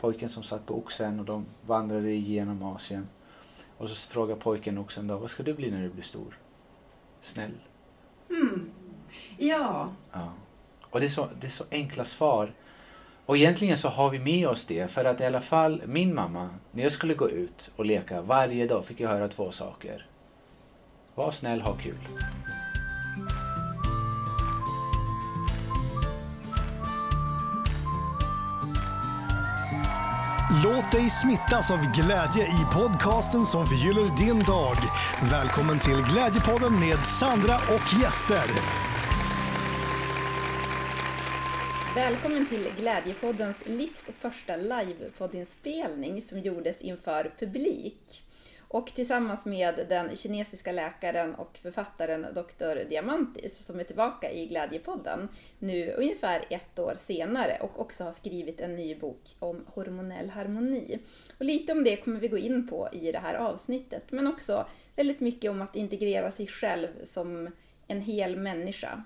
pojken som satt på oxen och de vandrade igenom Asien. Och så frågar pojken oxen då, vad ska du bli när du blir stor? Snäll. Mm. Ja. ja. Och det är, så, det är så enkla svar. Och egentligen så har vi med oss det för att i alla fall min mamma, när jag skulle gå ut och leka varje dag fick jag höra två saker. Var snäll, ha kul. Låt dig smittas av glädje i podcasten som förgyller din dag. Välkommen till Glädjepodden med Sandra och gäster. Välkommen till Glädjepoddens livs första livepoddinspelning som gjordes inför publik. Och tillsammans med den kinesiska läkaren och författaren Dr. Diamantis som är tillbaka i Glädjepodden nu ungefär ett år senare och också har skrivit en ny bok om hormonell harmoni. Och lite om det kommer vi gå in på i det här avsnittet men också väldigt mycket om att integrera sig själv som en hel människa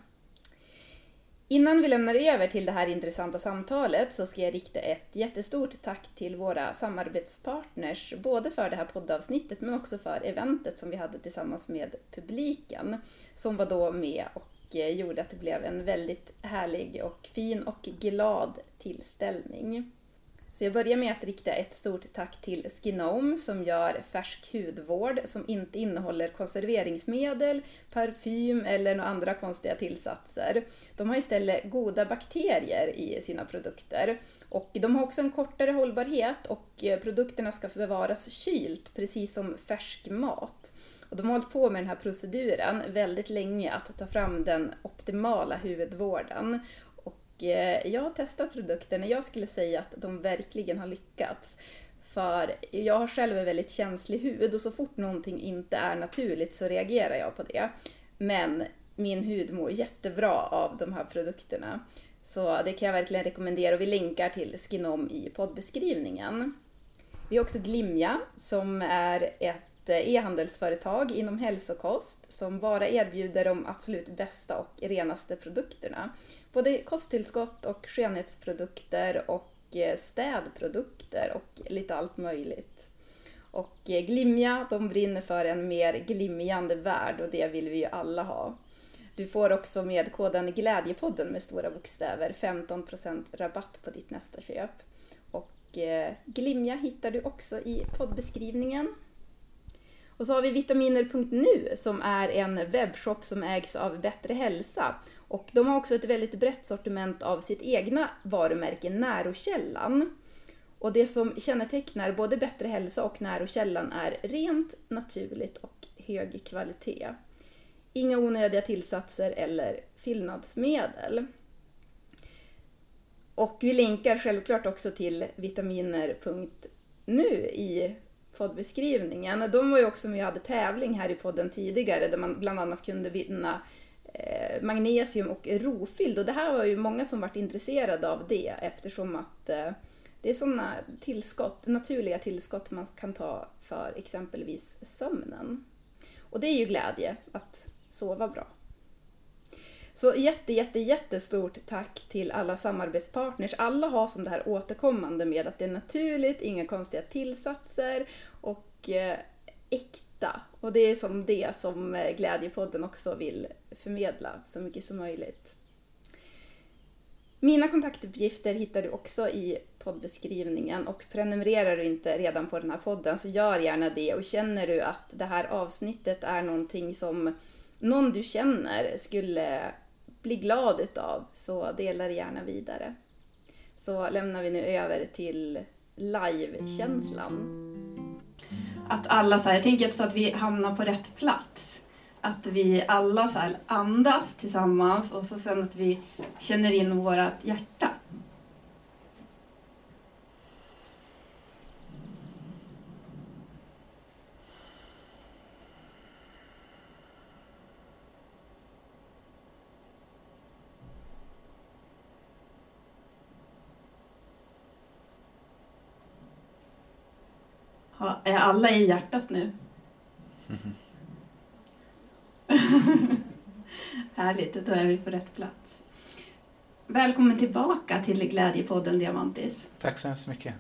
Innan vi lämnar över till det här intressanta samtalet så ska jag rikta ett jättestort tack till våra samarbetspartners, både för det här poddavsnittet men också för eventet som vi hade tillsammans med publiken, som var då med och eh, gjorde att det blev en väldigt härlig och fin och glad tillställning. Så jag börjar med att rikta ett stort tack till Skinome som gör färsk hudvård som inte innehåller konserveringsmedel, parfym eller några andra konstiga tillsatser. De har istället goda bakterier i sina produkter. Och de har också en kortare hållbarhet och eh, produkterna ska bevaras kylt, precis som färsk mat. Och de har hållit på med den här proceduren väldigt länge, att ta fram den optimala hudvården. Eh, jag har testat produkterna. Jag skulle säga att de verkligen har lyckats. För jag har själv en väldigt känslig hud och så fort någonting inte är naturligt så reagerar jag på det. Men min hud mår jättebra av de här produkterna. Så det kan jag verkligen rekommendera och vi länkar till Skinom i poddbeskrivningen. Vi har också Glimja som är ett ett eh, e-handelsföretag inom hälsokost som bara erbjuder de absolut bästa och renaste produkterna. Både kosttillskott och skönhetsprodukter och eh, städprodukter och lite allt möjligt. Och eh, Glimja, de brinner för en mer glimjande värld och det vill vi ju alla ha. Du får också med koden Glädjepodden med stora bokstäver 15% rabatt på ditt nästa köp. Och Glimja hittar du också i poddbeskrivningen. Och så har vi vitaminer.nu som är en webbshop som ägs av Bättre Hälsa. Och de har också ett väldigt brett sortiment av sitt egna varumärke Närokällan. Och det som kännetecknar både Bättre Hälsa och Närokällan är rent, naturligt och hög kvalitet. Inga onödiga tillsatser eller fyllnadsmedel. Och vi länkar självklart också till vitaminer.nu i poddbeskrivningen. De var ju också med och hade tävling här i podden tidigare där man bland annat kunde vinna eh, magnesium och rofylld och det här var ju många som varit intresserade av det eftersom att eh, det är sådana tillskott, naturliga tillskott man kan ta för exempelvis sömnen. Och det är ju glädje att sova bra. Så jätte, jätte, jättestort tack till alla samarbetspartners. Alla har som det här återkommande med att det är naturligt, inga konstiga tillsatser och eh, äkta. Och det är som det som eh, Glädjepodden också vill förmedla så mycket som möjligt. Mina kontaktuppgifter hittar du också i poddbeskrivningen och prenumererar du inte redan på den här podden så gör gärna det och känner du att det här avsnittet är någonting som någon du känner skulle bli glad utav så dela det gärna vidare. Så lämnar vi nu över till live-känslan. Mm. Att alla så här, jag tänker så att vi hamnar på rätt plats. Att vi alla så här andas tillsammans och så sen att vi känner in vårt hjärta. Är alla i hjärtat nu? Härligt, då är vi på rätt plats. Välkommen tillbaka till Glädjepodden Diamantis. Tack så hemskt mycket.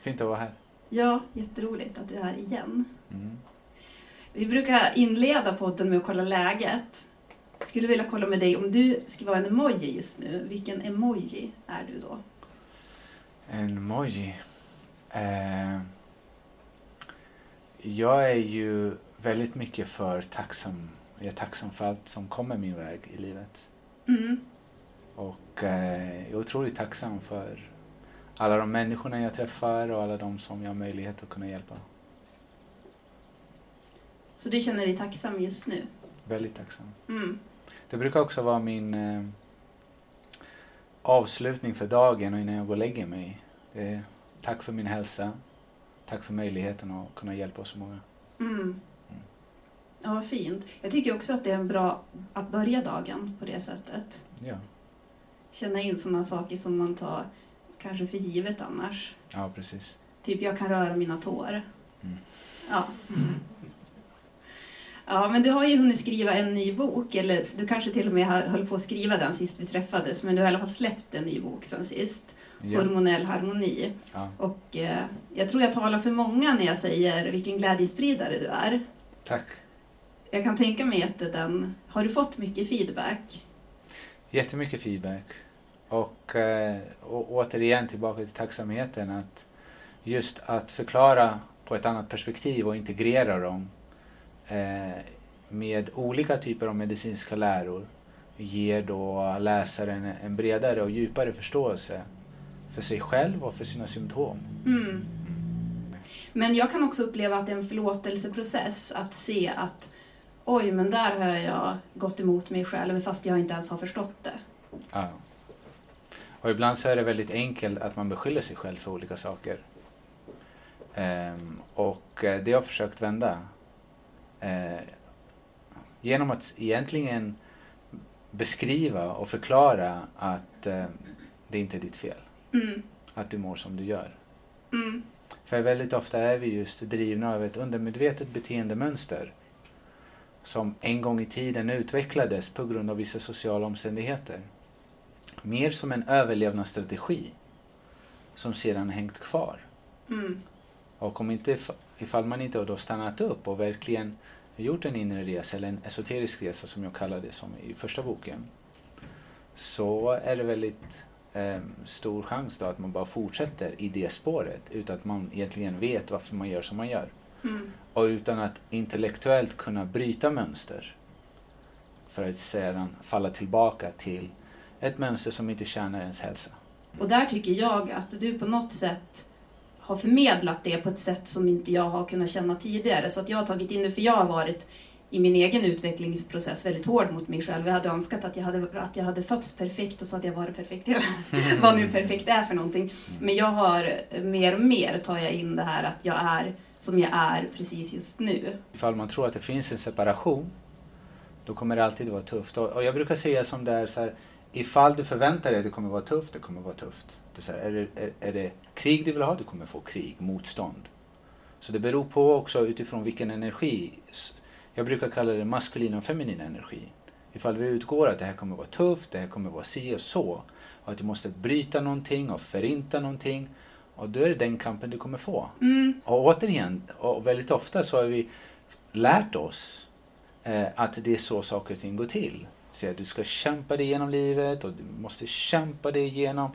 Fint att vara här. Ja, jätteroligt att du är här igen. Mm. Vi brukar inleda podden med att kolla läget. Skulle vilja kolla med dig, om du skulle vara en emoji just nu, vilken emoji är du då? En emoji. Eh, jag är ju väldigt mycket för tacksam. Jag är tacksam för allt som kommer min väg i livet. Mm. Och eh, jag är otroligt tacksam för alla de människorna jag träffar och alla de som jag har möjlighet att kunna hjälpa. Så du känner dig tacksam just nu? Väldigt tacksam. Mm. Det brukar också vara min eh, avslutning för dagen och innan jag går och lägger mig. Är, tack för min hälsa. Tack för möjligheten att kunna hjälpa så många. Mm. Ja, vad fint. Jag tycker också att det är en bra att börja dagen på det sättet. Ja, Känna in sådana saker som man tar kanske för givet annars. ja precis. Typ, jag kan röra mina tår. Mm. Ja. Ja, men du har ju hunnit skriva en ny bok, eller du kanske till och med höll på att skriva den sist vi träffades, men du har i alla fall släppt en ny bok sen sist. Ja, Hormonell harmoni. ja. Och eh, jag tror jag talar för många när jag säger vilken glädjespridare du är. Tack. Jag kan tänka mig att den... Har du fått mycket feedback? Jättemycket feedback. Och, eh, och återigen tillbaka till tacksamheten. att Just att förklara på ett annat perspektiv och integrera dem eh, med olika typer av medicinska läror ger då läsaren en bredare och djupare förståelse för sig själv och för sina symptom. Mm. Men jag kan också uppleva att det är en förlåtelseprocess att se att oj, men där har jag gått emot mig själv fast jag inte ens har förstått det. Ja. Och ibland så är det väldigt enkelt att man beskyller sig själv för olika saker. Ehm, och eh, det har jag försökt vända. Eh, genom att egentligen beskriva och förklara att eh, det inte är ditt fel. Mm. Att du mår som du gör. Mm. För väldigt ofta är vi just drivna av ett undermedvetet beteendemönster som en gång i tiden utvecklades på grund av vissa sociala omständigheter. Mer som en överlevnadsstrategi som sedan hängt kvar. Mm. Och om inte, ifall man inte har då stannat upp och verkligen gjort en inre resa, eller en esoterisk resa som jag kallade det som i första boken, så är det väldigt eh, stor chans då att man bara fortsätter i det spåret utan att man egentligen vet varför man gör som man gör. Mm. Och utan att intellektuellt kunna bryta mönster för att sedan falla tillbaka till ett mönster som inte tjänar ens hälsa. Och där tycker jag att du på något sätt har förmedlat det på ett sätt som inte jag har kunnat känna tidigare. Så att jag har tagit in det, för jag har varit i min egen utvecklingsprocess väldigt hård mot mig själv. Jag hade önskat att jag hade, att jag hade fötts perfekt och så att jag varit perfekt. Vad nu perfekt är för någonting. Men jag har mer och mer tar jag in det här att jag är som jag är precis just nu. Ifall man tror att det finns en separation, då kommer det alltid vara tufft. Och, och jag brukar säga som det är så här, ifall du förväntar dig att det kommer vara tufft, det kommer vara tufft. Det är, här, är, det, är, är det krig du vill ha, du kommer få krig, motstånd. Så det beror på också utifrån vilken energi. Jag brukar kalla det maskulin och feminin energi. Ifall vi utgår att det här kommer vara tufft, det här kommer vara si och så. Och att du måste bryta någonting och förinta någonting. Och då är det den kampen du kommer få. Mm. Och återigen, och väldigt ofta så har vi lärt oss eh, att det är så saker och ting går till. Så att du ska kämpa dig igenom livet och du måste kämpa dig igenom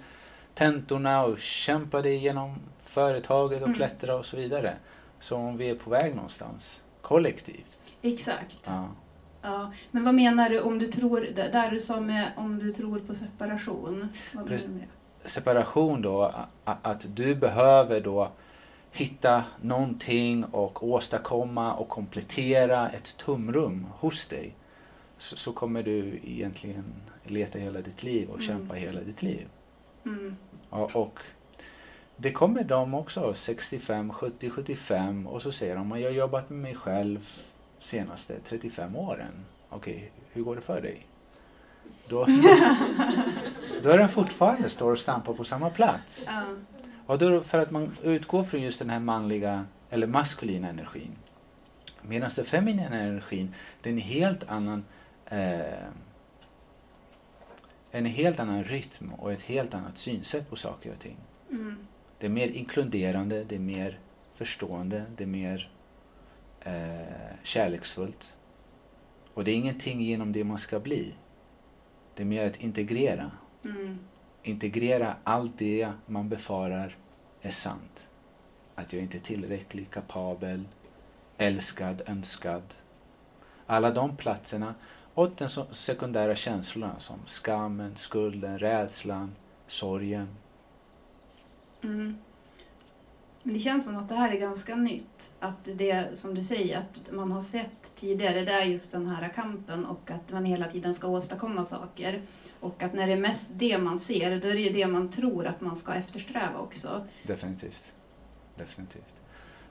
tentorna och kämpa dig igenom företaget och Mm. klättra och så vidare. Så om vi är på väg någonstans, kollektivt. Exakt. Ja. Ja, men vad menar du om du tror, där du sa med om du tror på separation? Vad menar du med det? Separation då, att du behöver då hitta någonting och åstadkomma och komplettera ett tomrum hos dig. Så, så kommer du egentligen leta hela ditt liv och Mm. kämpa hela ditt liv. Mm. Och, och det kommer de också, 65, 70, 75 och så säger de att jag har jobbat med mig själv senaste 35 åren. Okej, hur går det för dig? Då, då är den fortfarande står och stampar på samma plats. Ja. Och då för att man utgår från just den här manliga eller maskulina energin. Medan den feminina energin, det är en helt annan eh, en helt annan rytm och ett helt annat synsätt på saker och ting. Mm. Det är mer inkluderande, det är mer förstående, det är mer eh, kärleksfullt. Och det är ingenting genom det man ska bli. Det är mer att integrera. Mm. Integrera allt det man befarar är sant. Att jag inte är tillräcklig, kapabel, älskad, önskad. Alla de platserna och de sekundära känslorna som skammen, skulden, rädslan, sorgen. Mm. Men det känns som att det här är ganska nytt. Att det som du säger, att man har sett tidigare, det är just den här kampen och att man hela tiden ska åstadkomma saker. Och att när det är mest det man ser, då är det ju det man tror att man ska eftersträva också. Definitivt. Definitivt.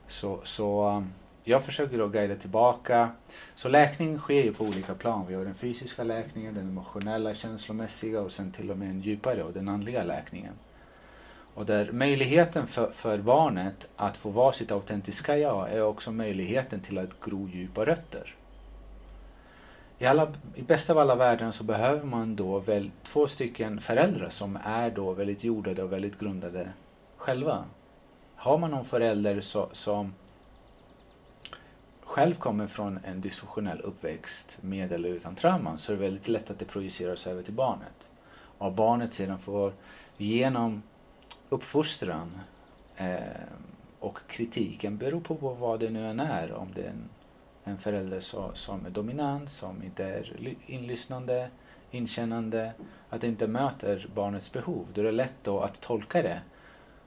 Så, så um, jag försöker då guida tillbaka. Så läkning sker ju på olika plan. Vi har den fysiska läkningen, den emotionella, känslomässiga och sen till och med en djupare och den andliga läkningen. Och där möjligheten för, för barnet att få vara sitt autentiska jag är också möjligheten till att gro djupa rötter. I, alla, I bästa av alla världar så behöver man då väl två stycken föräldrar som är då väldigt jordade och väldigt grundade själva. Har man någon förälder så, som själv kommer från en dysfunktionell uppväxt med eller utan trauman så är det väldigt lätt att det projiceras över till barnet. Och barnet sedan får genom uppfostran eh, och kritiken beror på vad det nu än är. Om det är en, en förälder så, som är dominant, som inte är ly- inlyssnande, inkännande, att inte möter barnets behov. Då är det lätt då att tolka det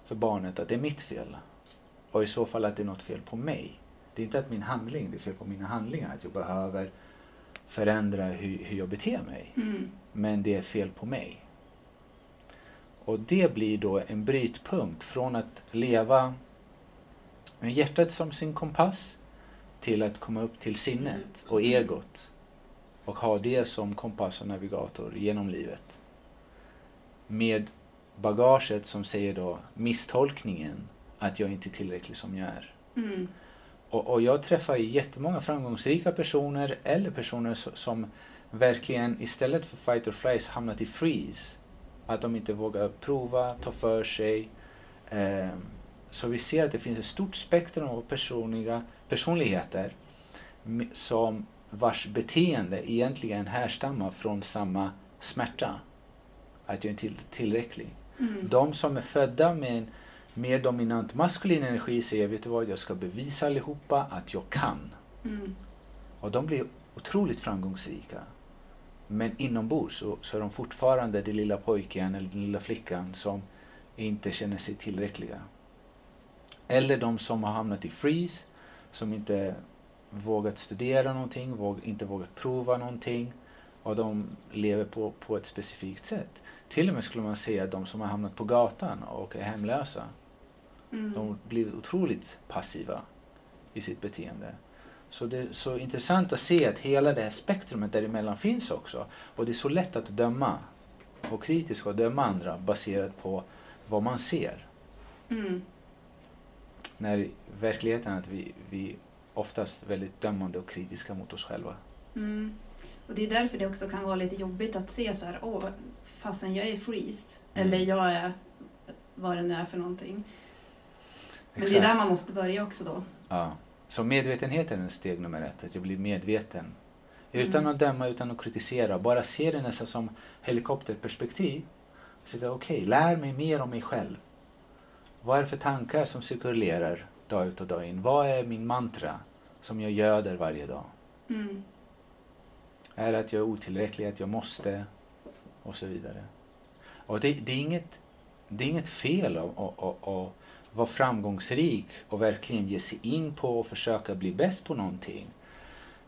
för barnet att det är mitt fel. Och i så fall att det är något fel på mig. Det är inte att min handling, det är fel på mina handlingar. Att jag behöver förändra hur, hur jag beter mig. Mm. Men det är fel på mig. Och det blir då en brytpunkt från att leva med hjärtat som sin kompass till att komma upp till sinnet och egot och ha det som kompass och navigator genom livet. Med bagaget som säger då misstolkningen att jag inte är tillräcklig som jag är. Mm. Och, och jag träffar jättemånga framgångsrika personer eller personer so- som verkligen istället för fight or flies hamnat i freeze. Att de inte vågar prova, ta för sig. Ehm, så vi ser att det finns ett stort spektrum av personliga, personligheter som vars beteende egentligen härstammar från samma smärta. Att jag inte är till, tillräcklig. Mm. De som är födda med en mer dominant maskulin energi säger, vet du vad, jag ska bevisa allihopa att jag kan. Mm. Och de blir otroligt framgångsrika. Men inombords så, så är de fortfarande den lilla pojken eller den lilla flickan som inte känner sig tillräckliga. Eller de som har hamnat i freeze, som inte vågat studera någonting, våg, inte vågat prova någonting och de lever på, på ett specifikt sätt. Till och med skulle man säga de som har hamnat på gatan och är hemlösa, Mm. de blir otroligt passiva i sitt beteende. Så det är så intressant att se att hela det här spektrumet däremellan finns också. Och det är så lätt att döma och kritiskt och döma andra baserat på vad man ser. Mm. När verkligheten är att vi, vi oftast väldigt dömande och kritiska mot oss själva. Mm. Och det är därför det också kan vara lite jobbigt att se så här, åh, fastän jag är freeze, Mm. eller jag är vad det nu är för någonting. Men det är där man måste börja också då. Ja. Så medvetenheten är steg nummer ett, att jag blir medveten. Utan Mm. att döma, utan att kritisera. Bara se det nästan som helikopterperspektiv. Så Okej, lär mig mer om mig själv. Vad är det för tankar som cirkulerar dag ut och dag in? Vad är min mantra som jag göder varje dag? Mm. Är det att jag är otillräcklig, att jag måste och så vidare. Och det, det, är, inget, det är inget fel att vara framgångsrik och verkligen ge sig in på och försöka bli bäst på någonting.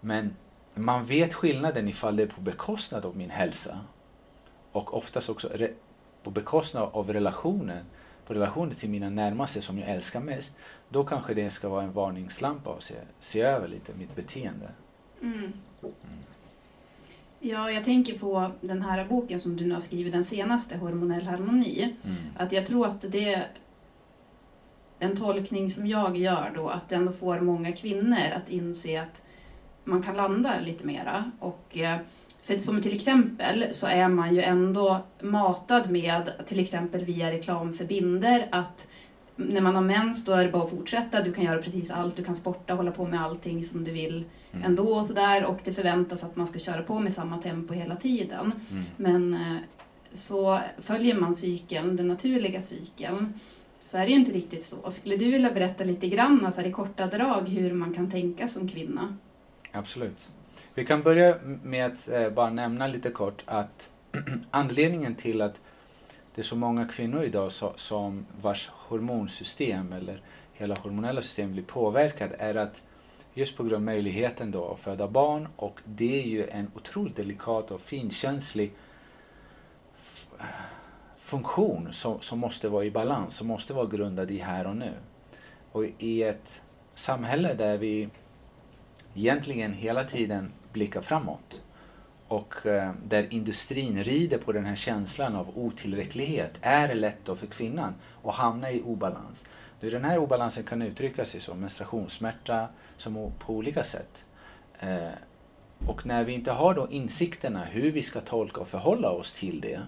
Men man vet skillnaden ifall det är på bekostnad av min hälsa och oftast också på bekostnad av relationen, på relationen till mina närmaste som jag älskar mest. Då kanske det ska vara en varningslampa och se, se över lite mitt beteende. Mm. Ja, jag tänker på den här boken som du nu har skrivit, den senaste, Hormonell harmoni. Mm. Att jag tror att det en tolkning som jag gör då, att det ändå får många kvinnor att inse att man kan landa lite mera. Och, eh, för som till exempel så är man ju ändå matad med, till exempel via reklam för binder, att när man har mens då är det bara att fortsätta. Du kan göra precis allt. Du kan sporta, hålla på med allting som du vill Mm. ändå och sådär. Och det förväntas att man ska köra på med samma tempo hela tiden. Mm. Men eh, så följer man cykeln, den naturliga cykeln, så är det ju inte riktigt så. Skulle du vilja berätta lite grann, alltså i korta drag, hur man kan tänka som kvinna? Absolut. Vi kan börja med att eh, bara nämna lite kort att anledningen till att det är så många kvinnor idag som vars hormonsystem eller hela hormonella system blir påverkad är att just på grund av möjligheten då att föda barn och det är ju en otroligt delikat och finkänslig funktion som, som måste vara i balans, som måste vara grundad i här och nu. Och i ett samhälle där vi egentligen hela tiden blickar framåt och eh, där industrin rider på den här känslan av otillräcklighet är det lätt då för kvinnan att hamna i obalans. Nu, den här obalansen kan uttrycka sig som menstruationssmärta som på olika sätt. Eh, och när vi inte har då insikterna hur vi ska tolka och förhålla oss till det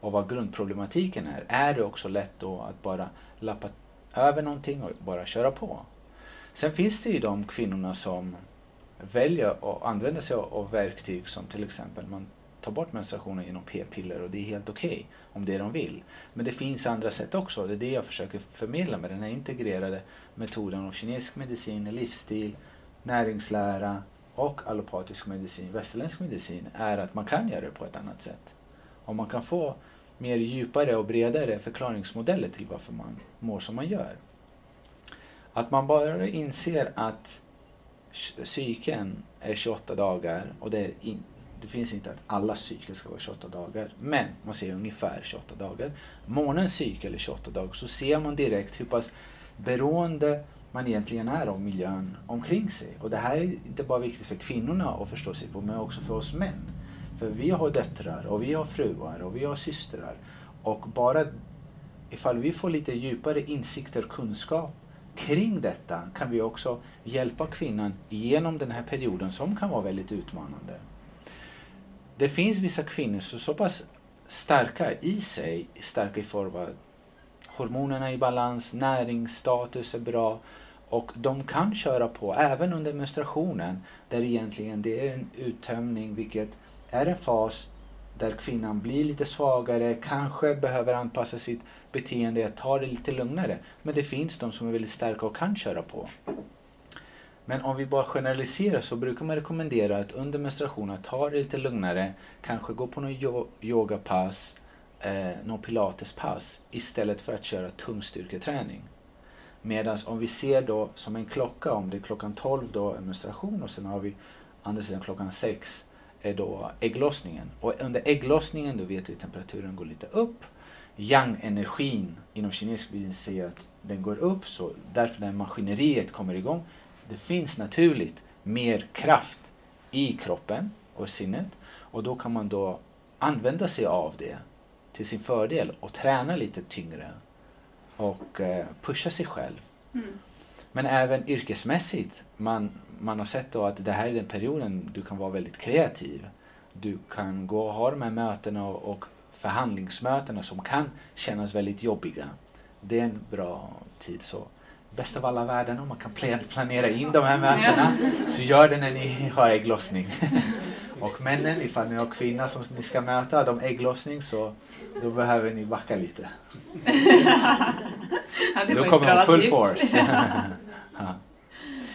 och vad grundproblematiken är, är det också lätt då att bara lappa över någonting och bara köra på. Sen finns det ju de kvinnorna som väljer att använda sig av, verktyg som till exempel man tar bort menstruationen genom p-piller och det är helt okej om det är de vill. Men det finns andra sätt också. Det är det jag försöker förmedla med den här integrerade metoden av kinesisk medicin, livsstil, näringslära och allopatisk medicin, västerländsk medicin, är att man kan göra det på ett annat sätt. Om man kan få mer djupare och bredare förklaringsmodeller till varför man mår som man gör. Att man bara inser att cykeln är 28 dagar och det, är in, det finns inte att alla cykler ska vara 28 dagar. Men man ser ungefär 28 dagar. Månens cykel är 28 dagar så ser man direkt hur pass beroende man egentligen är av miljön omkring sig. Och det här är inte bara viktigt för kvinnorna att förstå sig på men också för oss män. För vi har döttrar och vi har fruar och vi har systrar. Och bara ifall vi får lite djupare insikter och kunskap kring detta kan vi också hjälpa kvinnan genom den här perioden som kan vara väldigt utmanande. Det finns vissa kvinnor som är så pass starka i sig, starka i form av hormonerna i balans, näringsstatus är bra och de kan köra på även under menstruationen där egentligen det är en uttömning vilket är en fas där kvinnan blir lite svagare, kanske behöver anpassa sitt beteende, ta det lite lugnare. Men det finns de som är väldigt starka och kan köra på. Men om vi bara generaliserar så brukar man rekommendera att under menstruationen ta det lite lugnare, kanske gå på någon yogapass, eh, någon pilatespass istället för att köra tungstyrketräning. Medan om vi ser då som en klocka, om det är klockan 12 då är menstruation och sen har vi andra sidan klockan 6 är då ägglossningen. Och under ägglossningen då vet vi att temperaturen går lite upp. Yang-energin inom kinesisk bild säger att den går upp så därför när maskineriet kommer igång det finns naturligt mer kraft i kroppen och sinnet och då kan man då använda sig av det till sin fördel och träna lite tyngre och eh, pusha sig själv. Mm. Men även yrkesmässigt, man, man har sett då att det här är den perioden du kan vara väldigt kreativ. Du kan gå och ha de här mötena och, och förhandlingsmötena som kan kännas väldigt jobbiga. Det är en bra tid. så Bäst av alla världar om man kan pla- planera in de här mötena. Så gör det när ni har ägglossning. och männen, ifall ni har kvinna som ni ska möta, de ägglossning så då behöver ni backa lite. Ja, Då kommer hon full tips. force. ja.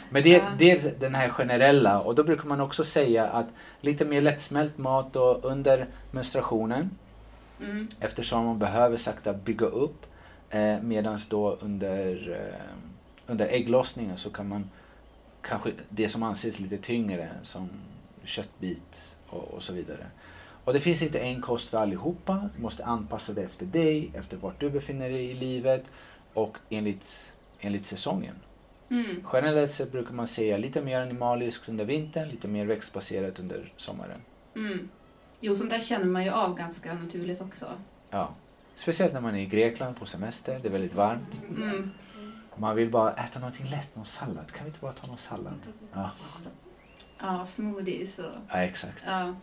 Men det, Ja. det är den här generella och då brukar man också säga att lite mer lättsmält mat då under menstruationen Mm. eftersom man behöver sakta bygga upp eh, medan då under, eh, under ägglossningen så kan man kanske det som anses lite tyngre som köttbit och, och så vidare. Och det finns inte en kost för allihopa. Du måste anpassa det efter dig, efter vart du befinner dig i livet och enligt, enligt säsongen. Mm. Generellt sett brukar man säga lite mer animaliskt under vintern, lite mer växtbaserat under sommaren. Mm. Jo, sånt där känner man ju av ganska naturligt också. Ja. Speciellt när man är i Grekland på semester, det är väldigt varmt. Mm. Man vill bara äta någonting lätt, någon sallad. Kan vi inte bara ta någon sallad? Ja, Ja, smoothies och... ja exakt. Ja.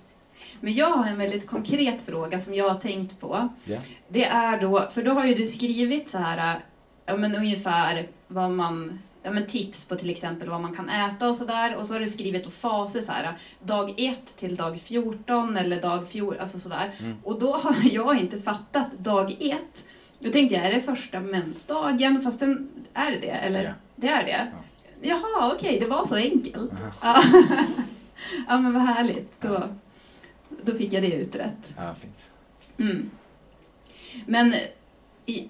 Men jag har en väldigt konkret fråga som jag har tänkt på. Ja. Det är då, för då har ju du skrivit så här ja, men ungefär vad man ja, men tips på till exempel vad man kan äta och sådär. Och så har du skrivit och faser så här, dag 1 till dag 14 eller dag 14, alltså sådär. Mm. Och då har jag inte fattat dag 1. Då tänkte jag, är det första mensdagen? Fast den, är det det? Eller? Ja. Det är det? Jaha, okej, det var så enkelt. Ja. ja, men vad härligt. Då, då fick jag det utrett. Ja, fint. Mm. Men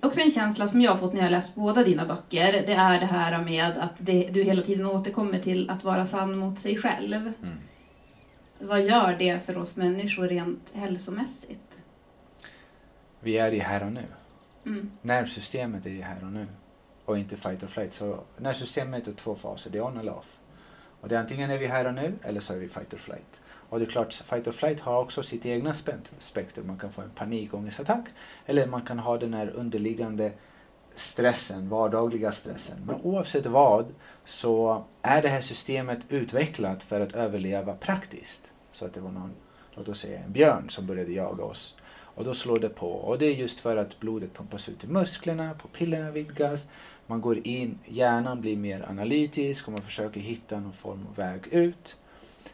också en känsla som jag har fått när jag läst båda dina böcker, det är det här med att det, du hela tiden återkommer till att vara sann mot sig själv. Mm. Vad gör det för oss människor rent hälsomässigt? Vi är i här och nu. Mm. Nervsystemet är i här och nu och inte fight or flight. Så nervsystemet är två faser, det är on eller off. Och det är antingen är vi här och nu eller så är vi fight or flight. Och det är klart, fight or flight har också sitt egna spektrum. Man kan få en panikångestattack eller man kan ha den här underliggande stressen, vardagliga stressen. Men oavsett vad så är det här systemet utvecklat för att överleva praktiskt. Så att det var någon, låt oss säga en björn som började jaga oss. Och då slår det på. Och det är just för att blodet pumpas ut i musklerna, pupillerna vidgas, man går in, hjärnan blir mer analytisk och man försöker hitta någon form av väg ut.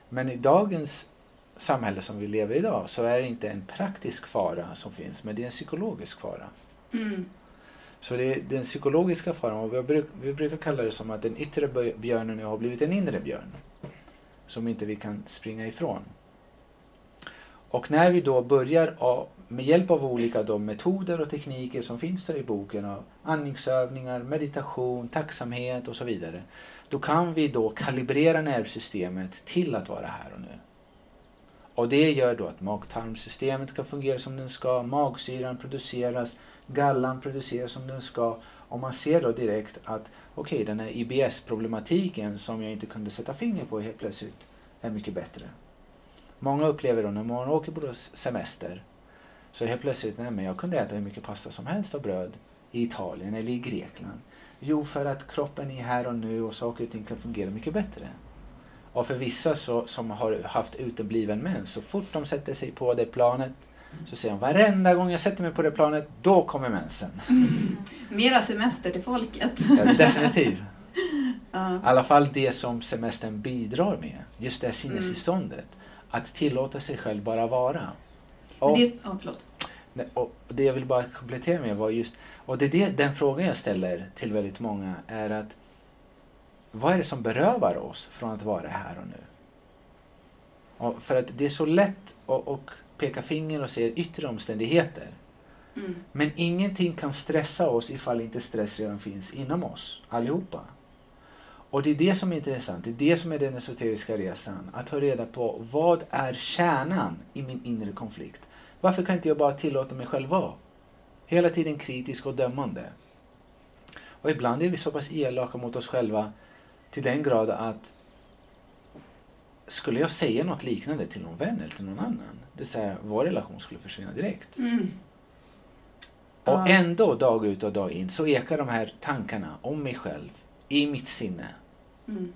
Men i dagens samhälle som vi lever i idag så är det inte en praktisk fara som finns, men det är en psykologisk fara. Mm. Så det är den psykologiska faran och vi, bruk, vi brukar kalla det som att den yttre björnen nu har blivit en inre björn. Som inte vi kan springa ifrån. Och när vi då börjar med hjälp av olika då metoder och tekniker som finns där i boken, av andningsövningar, meditation, tacksamhet och så vidare. Då kan vi då kalibrera nervsystemet till att vara här och nu. Och det gör då att mag-tarmsystemet ska fungera som den ska, magsyran produceras, gallan produceras som den ska. Och man ser då direkt att okej, den här IBS-problematiken som jag inte kunde sätta finger på helt plötsligt är mycket bättre. Många upplever då när man åker på semester så helt plötsligt, nej men jag kunde äta hur mycket pasta som helst och bröd i Italien eller i Grekland. Jo, för att kroppen är här och nu och saker och ting kan fungera mycket bättre. Och för vissa så, som har haft utebliven mens, så fort de sätter sig på det planet så säger de varenda gång jag sätter mig på det planet, då kommer mensen. Mera semester till folket. Ja, definitivt. Ja. I alla fall det som semestern bidrar med. Just det här sinnestillståndet. Att tillåta sig själv bara vara. Men Och, det, ja, förlåt. och det jag vill bara komplettera med var just, och det är det, den frågan jag ställer till väldigt många är att vad är det som berövar oss från att vara här och nu? Och för att det är så lätt att, att peka finger och se yttre omständigheter. Mm. Men ingenting kan stressa oss ifall inte stress redan finns inom oss, allihopa. Och det är det som är intressant, det är det som är den esoteriska resan. Att ta reda på vad är kärnan i min inre konflikt? Varför kan inte jag bara tillåta mig själv vara? Hela tiden kritisk och dömande. Och ibland är vi så pass elaka mot oss själva till den grad att skulle jag säga något liknande till någon vän eller till någon annan, det är så här, vår relation skulle försvinna direkt. Mm. Och Ja. ändå dag ut och dag in så ekar de här tankarna om mig själv i mitt sinne. Mm.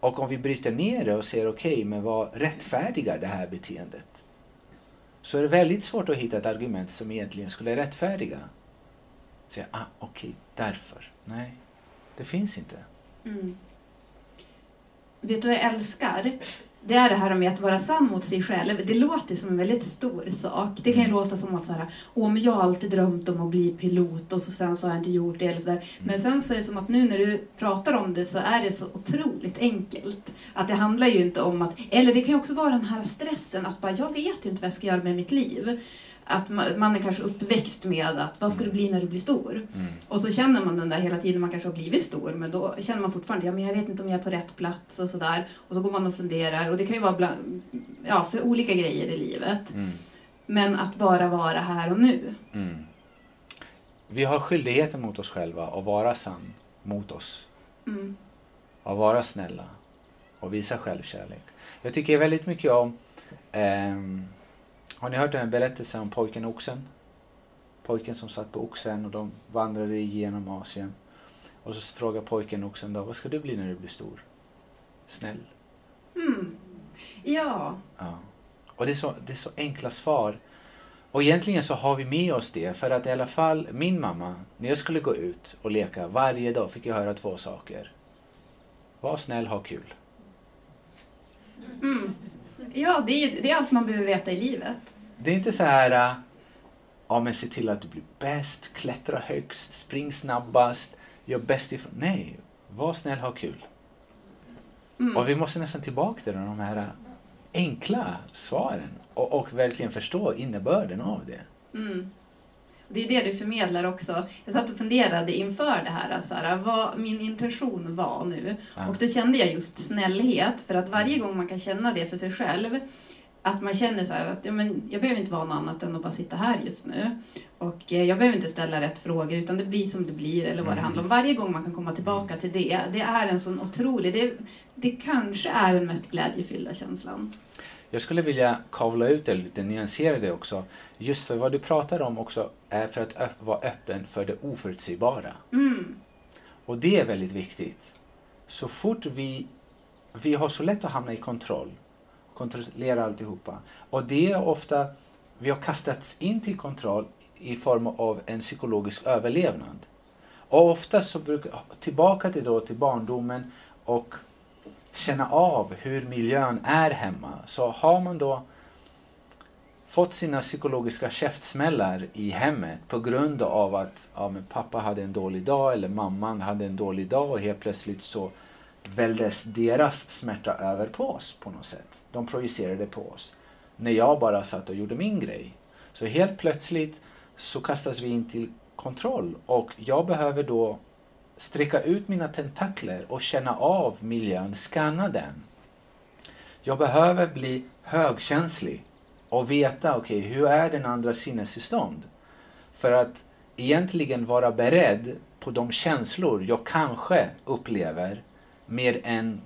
Och om vi bryter ner det och ser okej, men vad rättfärdigar det här beteendet? Så är det väldigt svårt att hitta ett argument som egentligen skulle rättfärdiga. Säga, ah okej, därför. Nej, det finns inte. Mm. Vet du vad jag älskar? Det är det här med att vara sann mot sig själv. Det låter som en väldigt stor sak. Det kan ju låta som att så här, Åh, men jag har alltid drömt om att bli pilot och så sen så har jag inte gjort det. Eller så där. Men sen så är det som att nu när du pratar om det så är det så otroligt enkelt. Att det handlar ju inte om att, eller det kan ju också vara den här stressen att bara, jag vet inte vad jag ska göra med mitt liv. Att ma- man är kanske uppväxt med att, vad ska du bli när du blir stor? Och så känner man den där hela tiden, man kanske har blivit stor, men då känner man fortfarande, ja men jag vet inte om jag är på rätt plats och sådär. Och så går man och funderar, och det kan ju vara bland, ja, för olika grejer i livet. Mm. Men att bara vara här och nu. Mm. Vi har skyldigheten mot oss själva att vara sann mot oss. Mm. att vara snälla och visa självkärlek. Jag tycker väldigt mycket om... ehm, har ni hört den här berättelsen om pojken och oxen? Pojken som satt på oxen och de vandrade igenom Asien. Och så frågar pojken oxen då, vad ska du bli när du blir stor? Snäll. Mm. Ja. Ja. Och det är, så, det är så enkla svar. Och egentligen så har vi med oss det för att i alla fall min mamma, när jag skulle gå ut och leka varje dag fick jag höra två saker. Var snäll, ha kul. Mm. Ja, det är, det är allt man behöver veta i livet. Det är inte så här, äh, ja men se till att du blir bäst, klättra högst, spring snabbast, gör bäst ifrån. Nej, var snäll, ha kul. Mm. Och vi måste nästan tillbaka till de här äh, enkla svaren och, och verkligen förstå innebörden av det. Mm. Det är det du förmedlar också. Jag satt och funderade inför det här, så här vad min intention var nu. Ja. Och då kände jag just snällhet, för att varje gång man kan känna det för sig själv, att man känner så här att ja, men jag behöver inte vara något annat än att bara sitta här just nu. Och eh, jag behöver inte ställa rätt frågor, utan det blir som det blir, eller vad det Mm. handlar om. Varje gång man kan komma tillbaka till det, det är en sån otrolig, det, det kanske är den mest glädjefyllda känslan. Jag skulle vilja kavla ut det lite, nyansera det också. Just för vad du pratar om också är för att öpp- vara öppen för det oförutsägbara. Mm. Och det är väldigt viktigt. Så fort vi, vi har så lätt att hamna i kontroll, kontrollera alltihopa. Och det är ofta, vi har kastats in till kontroll i form av en psykologisk överlevnad. Och ofta så brukar, tillbaka till, då, till barndomen och känna av hur miljön är hemma. Så har man då fått sina psykologiska käftsmällar i hemmet på grund av att ja, men pappa hade en dålig dag eller mamman hade en dålig dag och helt plötsligt så väldes deras smärta över på oss på något sätt. De projicerade på oss. När jag bara satt och gjorde min grej. Så helt plötsligt så kastas vi in till kontroll och jag behöver då sträcka ut mina tentakler och känna av miljön, scanna den. Jag behöver bli högkänslig och veta, okej, hur är den andra sinnestillstånd? För att egentligen vara beredd på de känslor jag kanske upplever med en,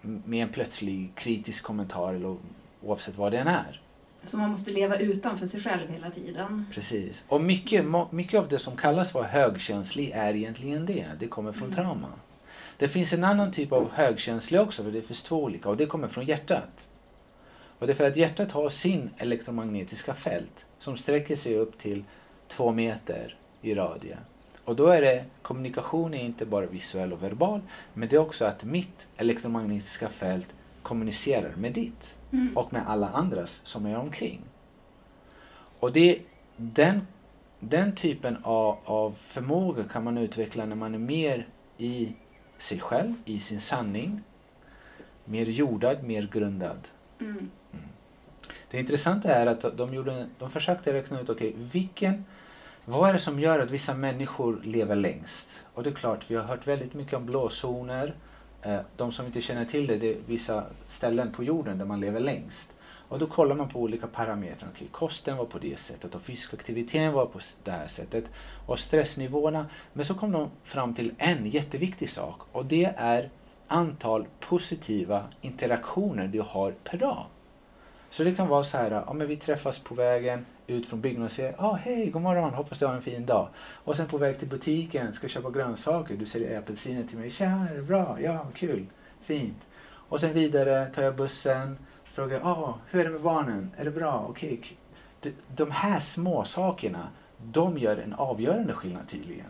med en plötslig kritisk kommentar eller oavsett vad den är. Så man måste leva utanför sig själv hela tiden. Precis. Och mycket, mycket av det som kallas för högkänslig är egentligen det. Det kommer från Mm. trauma. Det finns en annan typ av högkänslig också, för det finns två olika och det kommer från hjärtat. Och det är för att hjärtat har sin elektromagnetiska fält som sträcker sig upp till två meter i radie. Och då är det, kommunikation är inte bara visuell och verbal, men det är också att mitt elektromagnetiska fält kommunicerar med ditt Mm. och med alla andras som är omkring. Och det, den, den typen av, av förmåga kan man utveckla när man är mer i sig själv, i sin sanning. Mer jordad, mer grundad. Mm. Det intressanta är att de, gjorde, de försökte räkna ut, okej, vilken, vad är det som gör att vissa människor lever längst? Och det är klart, vi har hört väldigt mycket om blåzoner. Eh, de som inte känner till det, det är vissa ställen på jorden där man lever längst. Och då kollar man på olika parametrar. Okay, kosten var på det sättet och fysisk aktivitet var på det här sättet. Och stressnivåerna. Men så kom de fram till en jätteviktig sak och det är antal positiva interaktioner du har per dag. Så det kan vara så här, ja men vi träffas på vägen ut från byggnaden och säger ja hej, god morgon, hoppas du har en fin dag. Och sen på väg till butiken, ska köpa grönsaker, du säljer apelsiner till mig, tja, är det bra? Ja, kul, fint. Och sen vidare tar jag bussen, frågar, ja, hur är det med barnen? Är det bra? Okej. k- De, de här små sakerna, de gör en avgörande skillnad tydligen.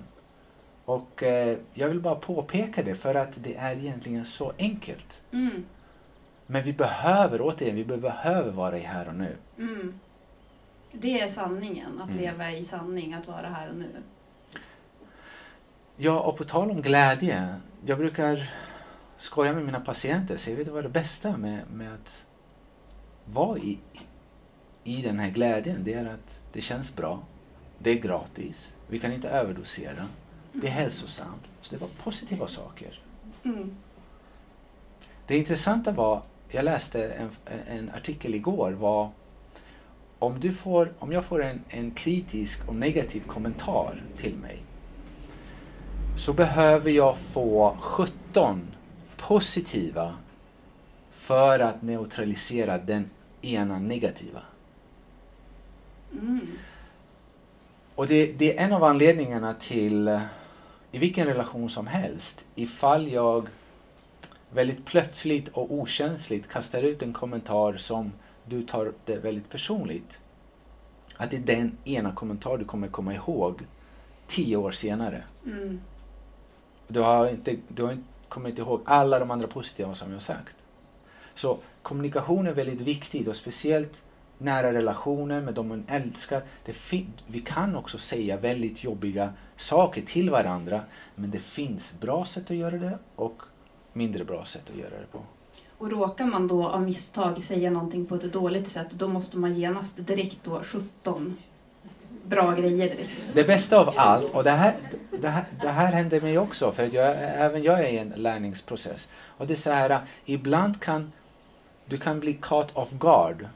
Och eh, jag vill bara påpeka det för att det är egentligen så enkelt. Mm. Men vi behöver, återigen, vi behöver vara i här och nu. Mm. Det är sanningen, att Mm. leva i sanning, att vara här och nu. Ja, och på tal om glädje. Jag brukar skoja med mina patienter. Så jag vet du vad det bästa med, med att vara i, i den här glädjen? Det är att det känns bra. Det är gratis. Vi kan inte överdosera. Det är hälsosamt. Så det var positiva saker. Mm. Det intressanta var, jag läste en, en artikel igår, var om, du får, om jag får en, en kritisk och negativ kommentar till mig så behöver jag få 17 positiva för att neutralisera den ena negativa. Mm. Och det, det är en av anledningarna till, eh, i vilken relation som helst, ifall jag väldigt plötsligt och okänsligt kastar ut en kommentar som du tar det väldigt personligt. att det är den ena kommentar du kommer komma ihåg tio år senare. Mm. Du har inte, du har inte, kommer inte ihåg alla de andra positiva som jag har sagt. Så kommunikation är väldigt viktigt och speciellt nära relationer med de man älskar. Vi kan också säga väldigt jobbiga saker till varandra men det finns bra sätt att göra det och mindre bra sätt att göra det på. Och råkar man då av misstag säga någonting på ett dåligt sätt, då måste man genast direkt då 17 bra grejer direkt. Det bästa av allt, och det här, det här, det här händer mig också, för att jag, även jag är i en lärningsprocess. Och det är så här, ibland kan du kan bli caught off guard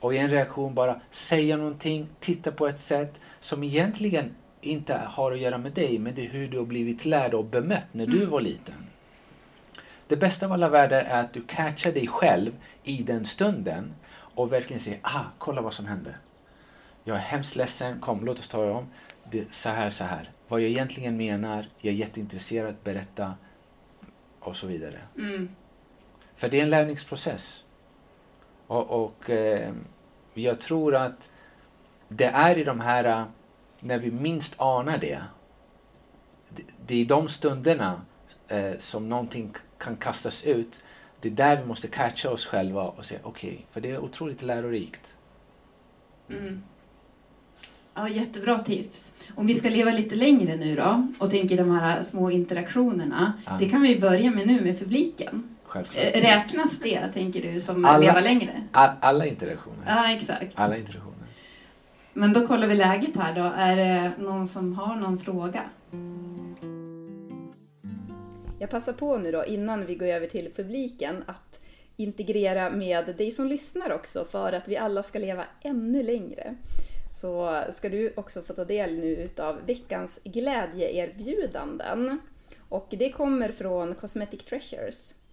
och i en reaktion bara säga någonting, titta på ett sätt som egentligen inte har att göra med dig, men det är hur du har blivit lärd och bemött när du Mm. var liten. Det bästa av alla världar är att du catchar dig själv i den stunden och verkligen säger, ah, kolla vad som hände. Jag är hemskt ledsen, kom låt oss ta det om. Det, så här, så här. Vad jag egentligen menar, jag är jätteintresserad att berätta och så vidare. Mm. För det är en lärningsprocess. Och, och eh, jag tror att det är i de här, eh, när vi minst anar det, det, det är i de stunderna eh, som någonting kan kastas ut. Det är där vi måste catcha oss själva och säga okej, för det är otroligt lärorikt. Mm. Ja, jättebra tips. Om vi ska leva lite längre nu då och tänker de här små interaktionerna. Ja. Det kan vi börja med nu med publiken. Självklart. Eh, Räknas det, tänker du, som Alla- leva längre? All, alla interaktioner. Ja, exakt. Alla interaktioner. Men då kollar vi läget här då. Är det någon som har någon fråga? Jag passar på nu då innan vi går över till publiken att integrera med dig som lyssnar också för att vi alla ska leva ännu längre. Så ska du också få ta del nu utav veckans glädjeerbjudanden. Och det kommer från Cosmetic Treasures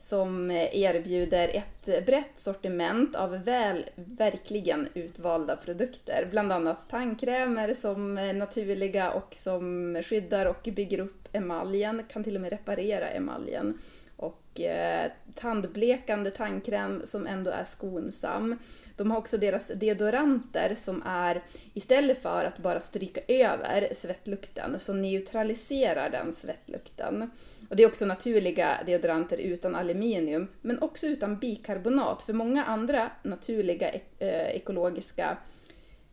som erbjuder ett brett sortiment av väl, verkligen utvalda produkter. Bland annat tandkrämer som är naturliga och som skyddar och bygger upp emaljen, kan till och med reparera emaljen. Och eh, tandblekande tandkräm som ändå är skonsam. De har också deras deodoranter som är, istället för att bara stryka över svettlukten, så neutraliserar den svettlukten. Och det är också naturliga deodoranter utan aluminium, men också utan bikarbonat. För många andra naturliga ek- eh, ekologiska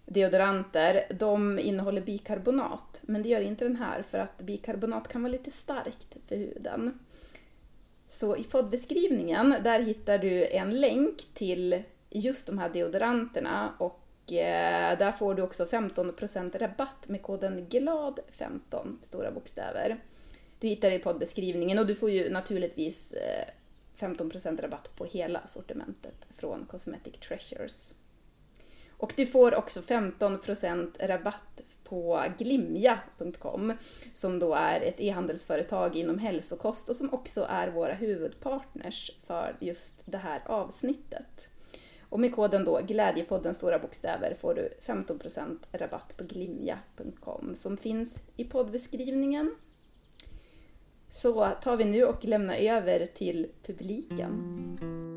deodoranter, de innehåller bikarbonat. Men det gör inte den här, för att bikarbonat kan vara lite starkt för huden. Så i poddbeskrivningen, där hittar du en länk till just de här deodoranterna och eh, där får du också 15% rabatt med koden GLAD15, stora bokstäver. Du hittar det i poddbeskrivningen och du får ju naturligtvis eh, 15% rabatt på hela sortimentet från Cosmetic Treasures. Och du får också 15% rabatt på glimja.com som då är ett e-handelsföretag inom hälsokost och som också är våra huvudpartners för just det här avsnittet. Och med koden då Glädjepodden stora bokstäver får du 15% rabatt på glimja.com som finns i poddbeskrivningen. Så tar vi nu och lämnar över till publiken.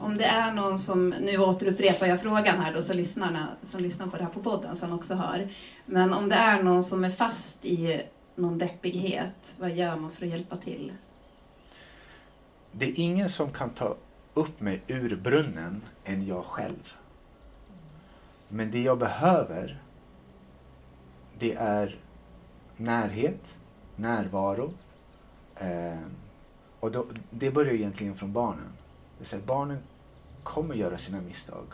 Om det är någon som, nu återupprepar jag frågan här då så lyssnarna som lyssnar på det här på podden sen också hör. Men om det är någon som är fast i någon deppighet, vad gör man för att hjälpa till? Det är ingen som kan ta upp mig ur brunnen än jag själv. Men det jag behöver det är närhet, närvaro. Eh, och då, det börjar egentligen från barnen. Det vill säga, barnen kommer göra sina misstag.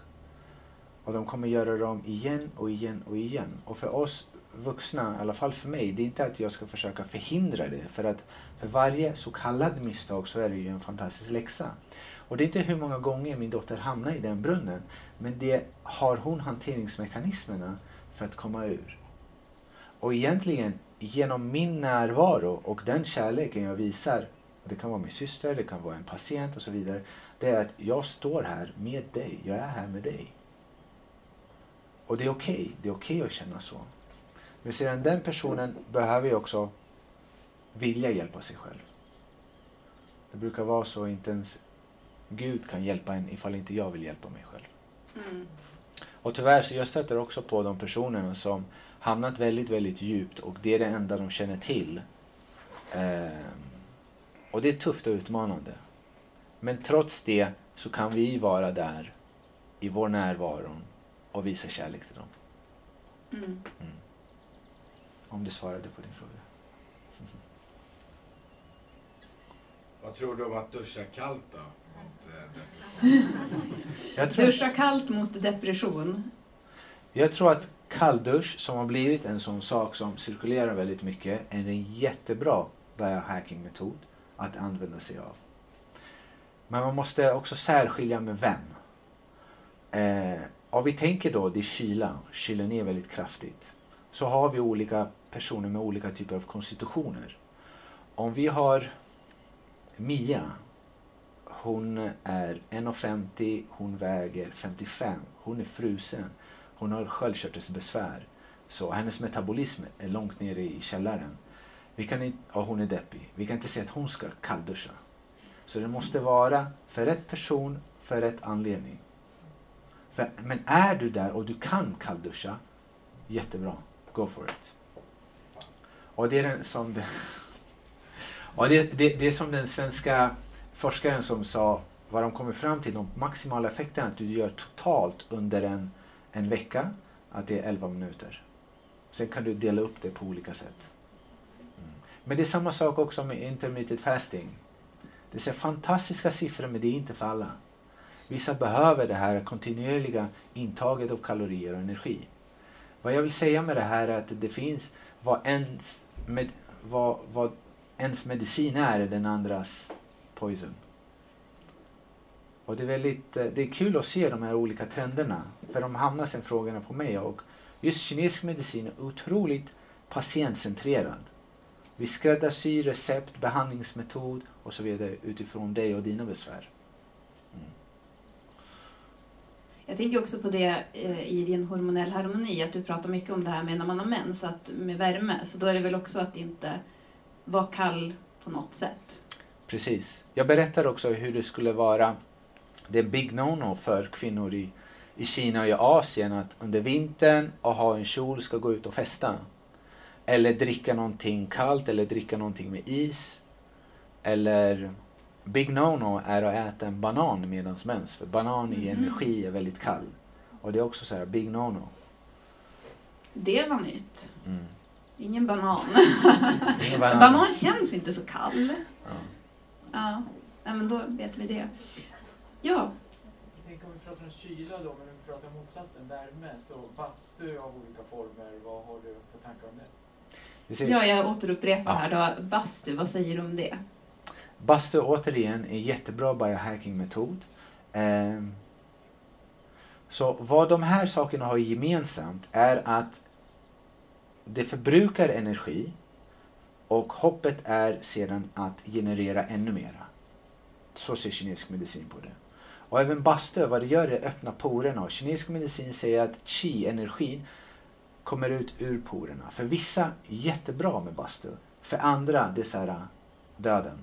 Och de kommer göra dem igen och igen och igen. Och för oss vuxna, i alla fall för mig, det är inte att jag ska försöka förhindra det. För att för varje så kallad misstag så är det ju en fantastisk läxa. Och det är inte hur många gånger min dotter hamnar i den brunnen. Men det har hon hanteringsmekanismerna för att komma ur. Och egentligen genom min närvaro och den kärleken jag visar, det kan vara min syster, det kan vara en patient och så vidare. Det är att jag står här med dig, jag är här med dig. Och det är okej, det är okej att känna så. Men sedan den personen behöver ju också vilja hjälpa sig själv. Det brukar vara så inte ens Gud kan hjälpa en ifall inte jag vill hjälpa mig själv. Mm. Och tyvärr så jag stöter också på de personerna som hamnat väldigt, väldigt djupt och det är det enda de känner till. Ehm, och det är tufft och utmanande. Men trots det så kan vi vara där i vår närvaro och visa kärlek till dem. Mm. Om du svarade på din fråga. Vad tror du om att duscha kallt då? Mot, eh, Jag tror, Duscha kallt mot depression. jag tror att kalldusch som har blivit en sån sak som cirkulerar väldigt mycket är en jättebra biohacking-metod att använda sig av. Men man måste också särskilja med vem. Eh, om vi tänker då det är kyla, kylen är väldigt kraftigt. Så har vi olika personer med olika typer av konstitutioner. Om vi har Mia. Hon är 1,50, hon väger 55, hon är frusen, hon har sköldkörtelbesvär. Så hennes metabolism är långt nere i källaren. Vi kan inte, och hon är deppig. Vi kan inte säga att hon ska kallduscha. Så det måste vara för rätt person, för rätt anledning. För, men är du där och du kan kallduscha, jättebra. Go for it. Och det är den som den, och det, det, det är som den svenska forskaren som sa vad de kommer fram till, de maximala effekterna att du gör totalt under en, en vecka, att det är 11 minuter. Sen kan du dela upp det på olika sätt. Men det är samma sak också med intermittent fasting. Det är fantastiska siffror men det är inte för alla. Vissa behöver det här kontinuerliga intaget av kalorier och energi. Vad jag vill säga med det här är att det finns vad ens, med, vad, vad ens medicin är, den andras poison. Och det är väldigt eh, det är kul att se de här olika trenderna. För de hamnar sen frågorna på mig. Och just kinesisk medicin är otroligt patientcentrerad. Vi skräddarsyr recept, behandlingsmetod och så vidare utifrån dig och dina besvär. Mm. Jag tänker också på det eh, i din hormonell harmoni, att du pratar mycket om det här med när man har mens, att med värme. Så då är det väl också att inte vara kall på något sätt. Precis. Jag berättar också hur det skulle vara det är big no-no för kvinnor i, i Kina och i Asien att under vintern och ha en kjol ska gå ut och festa. Eller dricka någonting kallt eller dricka någonting med is. Eller big no-no är att äta en banan medans mens. För banan i Mhm. energi är väldigt kall. Och det är också så här big no-no. Det var nytt. Mm. Ingen banan. Ingen banan. banan känns inte så kall. Ja. Ja, ja men då vet vi det. Ja, Jag tänker om vi pratar om kyla då, men om vi pratar om motsatsen, värme, så bastu av olika former, vad har du för tankar om det? Precis. ja jag återupprepar Ja. här då. Bastu, vad säger du om det? Bastu återigen är en jättebra biohacking-metod. Ehm, så vad de här sakerna har gemensamt är att det förbrukar energi och hoppet är sedan att generera ännu mera. Så ser kinesisk medicin på det. Och även bastu, vad det gör är att öppna porerna. Kinesisk medicin säger att qi-energin kommer ut ur porerna. För vissa jättebra med bastu. För andra det är så här döden.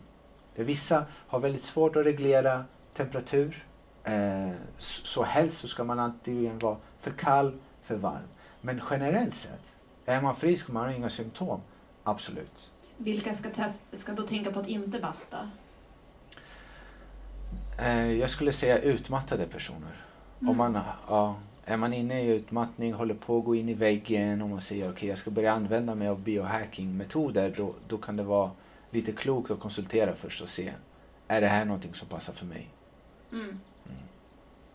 För vissa har väldigt svårt att reglera temperatur. Eh, så helst så ska man antingen vara för kall, för varm. Men generellt sett, är man frisk och man har inga symptom, absolut. Vilka ska, ska då tänka på att inte basta? Eh, jag skulle säga utmattade personer. Om man, ja, är man inne i utmattning, håller på att gå in i väggen och man säger okej jag ska börja använda mig av biohacking-metoder då, då kan det vara lite klokt att konsultera först och se är det här någonting som passar för mig. Mm.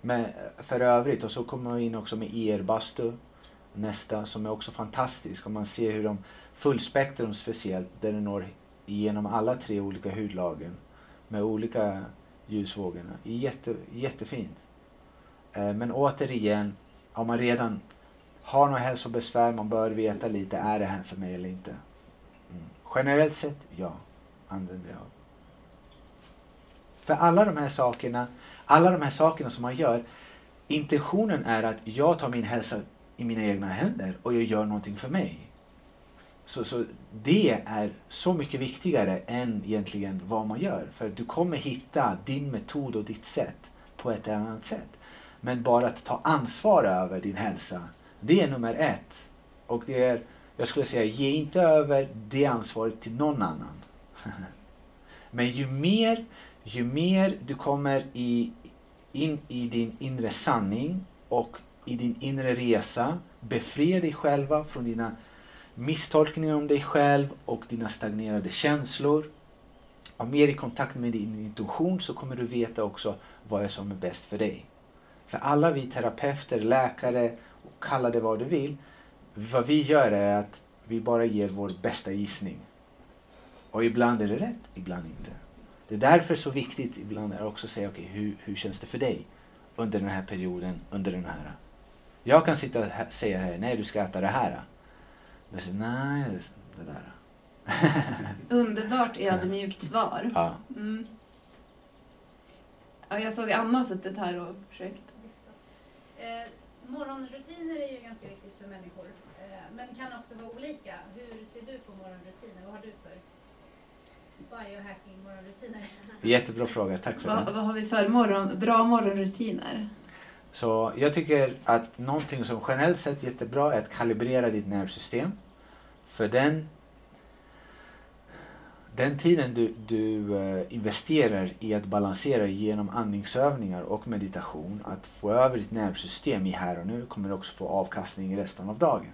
Men eh, för övrigt, och så kommer man in också med IR-bastu nästa som är också fantastisk. Och man ser hur de, fullspektrum speciellt, där det når igenom alla tre olika hudlagen med olika ljusvågorna. Jätte, jättefint. Eh, men återigen, om man redan har några hälsobesvär, man bör veta lite, är det här för mig eller inte? Mm. Generellt sett, ja, använder jag. För alla de här sakerna, alla de här sakerna som man gör, intentionen är att jag tar min hälsa i mina egna händer och jag gör någonting för mig. Så, så det är så mycket viktigare än egentligen vad man gör. För du kommer hitta din metod och ditt sätt på ett eller annat sätt. Men bara att ta ansvar över din hälsa, det är nummer ett. Och det är, jag skulle säga, ge inte över det ansvaret till någon annan. Men ju mer, ju mer du kommer i, in i din inre sanning och i din inre resa, befria dig själva från dina misstolkningar om dig själv och dina stagnerade känslor. Och mer i kontakt med din intuition så kommer du veta också vad är som är bäst för dig. För alla vi terapeuter, läkare, och kalla det vad du vill, vad vi gör är att vi bara ger vår bästa gissning. Och ibland är det rätt, ibland inte. Det är därför så viktigt ibland är också att säga okej, okay, hur, hur känns det för dig under den här perioden, under den här. Jag kan sitta och säga här, nej du ska äta det här. Men så, nej, det där. Underbart ödmjukt svar. Ja. Mm. Ja, jag såg Anna har suttit här och försökt. Eh, morgonrutiner är ju ganska viktigt för människor, eh, men kan också vara olika. Hur ser du på morgonrutiner? Vad har du för biohacking morgonrutiner? Jättebra fråga, tack för Vad, den. vad har vi för morgon, bra morgonrutiner? Så jag tycker att någonting som generellt sett är jättebra är att kalibrera ditt nervsystem. För den, den tiden du, du investerar i att balansera genom andningsövningar och meditation, att få över ditt nervsystem i här och nu, kommer du också få avkastning resten av dagen.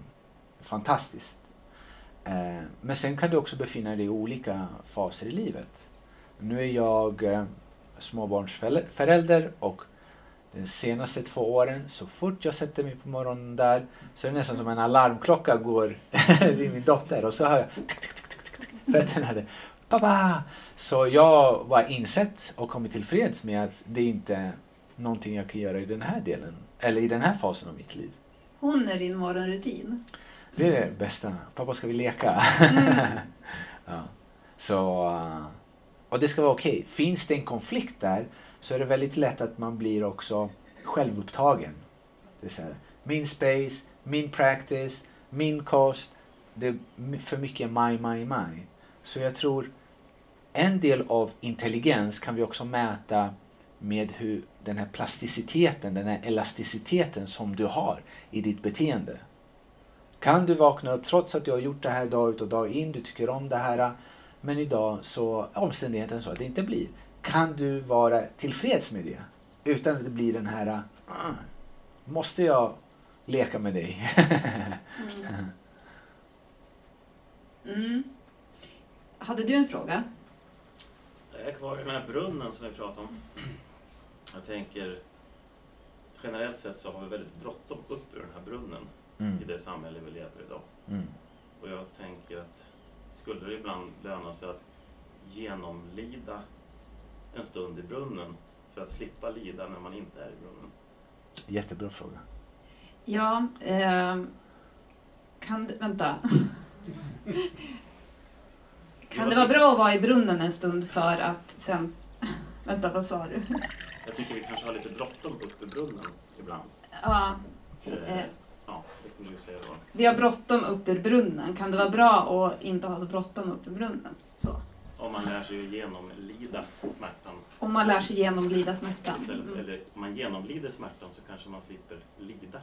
Fantastiskt. Men sen kan du också befinna dig i olika faser i livet. Nu är jag småbarnsförälder och de senaste två åren, så fort jag sätter mig på morgonen där, så är det nästan som en alarmklocka går i min dotter och så hör jag tick, tick, tick, tick, tick, fötterna. Pappa! Så jag var insett och kommit tillfreds med att det inte är någonting jag kan göra i den här delen, eller i den här fasen av mitt liv. Hon är din morgonrutin. Det är det bästa. Pappa, ska vi leka? ja. Så, och det ska vara okej. Okay. Finns det en konflikt där så är det väldigt lätt att man blir också självupptagen. Det är så här, min space, min practice, min kost. Det är för mycket my, my, my. Så jag tror en del av intelligens kan vi också mäta med hur den här plasticiteten, den här elasticiteten som du har i ditt beteende. Kan du vakna upp trots att du har gjort det här dag ut och dag in, du tycker om det här, men idag så är omständigheten så att det inte blir. Kan du vara tillfreds med det? Utan att det blir den här, uh, måste jag leka med dig? mm. Mm. Hade du en fråga? Är kvar i den här brunnen som vi pratade om. Jag tänker, generellt sett så har vi väldigt bråttom upp ur den här brunnen Mm. i det samhälle vi lever i idag. Mm. Och jag tänker att skulle det ibland löna sig att genomlida en stund i brunnen för att slippa lida när man inte är i brunnen? Jättebra fråga. Ja, eh, kan du, vänta. kan det vara bra att vara i brunnen en stund för att sen, vänta vad sa du? Jag tycker vi kanske har lite bråttom upp i brunnen ibland. Ja, Eh, eh, ja, det kan du säga då. vi har bråttom upp ur brunnen. Kan det vara bra att inte ha så bråttom upp ur brunnen? Så. Om man lär sig genomlida smärtan Om man lär sig genomlida smärtan. istället, Mm. eller om man genomlider smärtan så kanske man slipper lida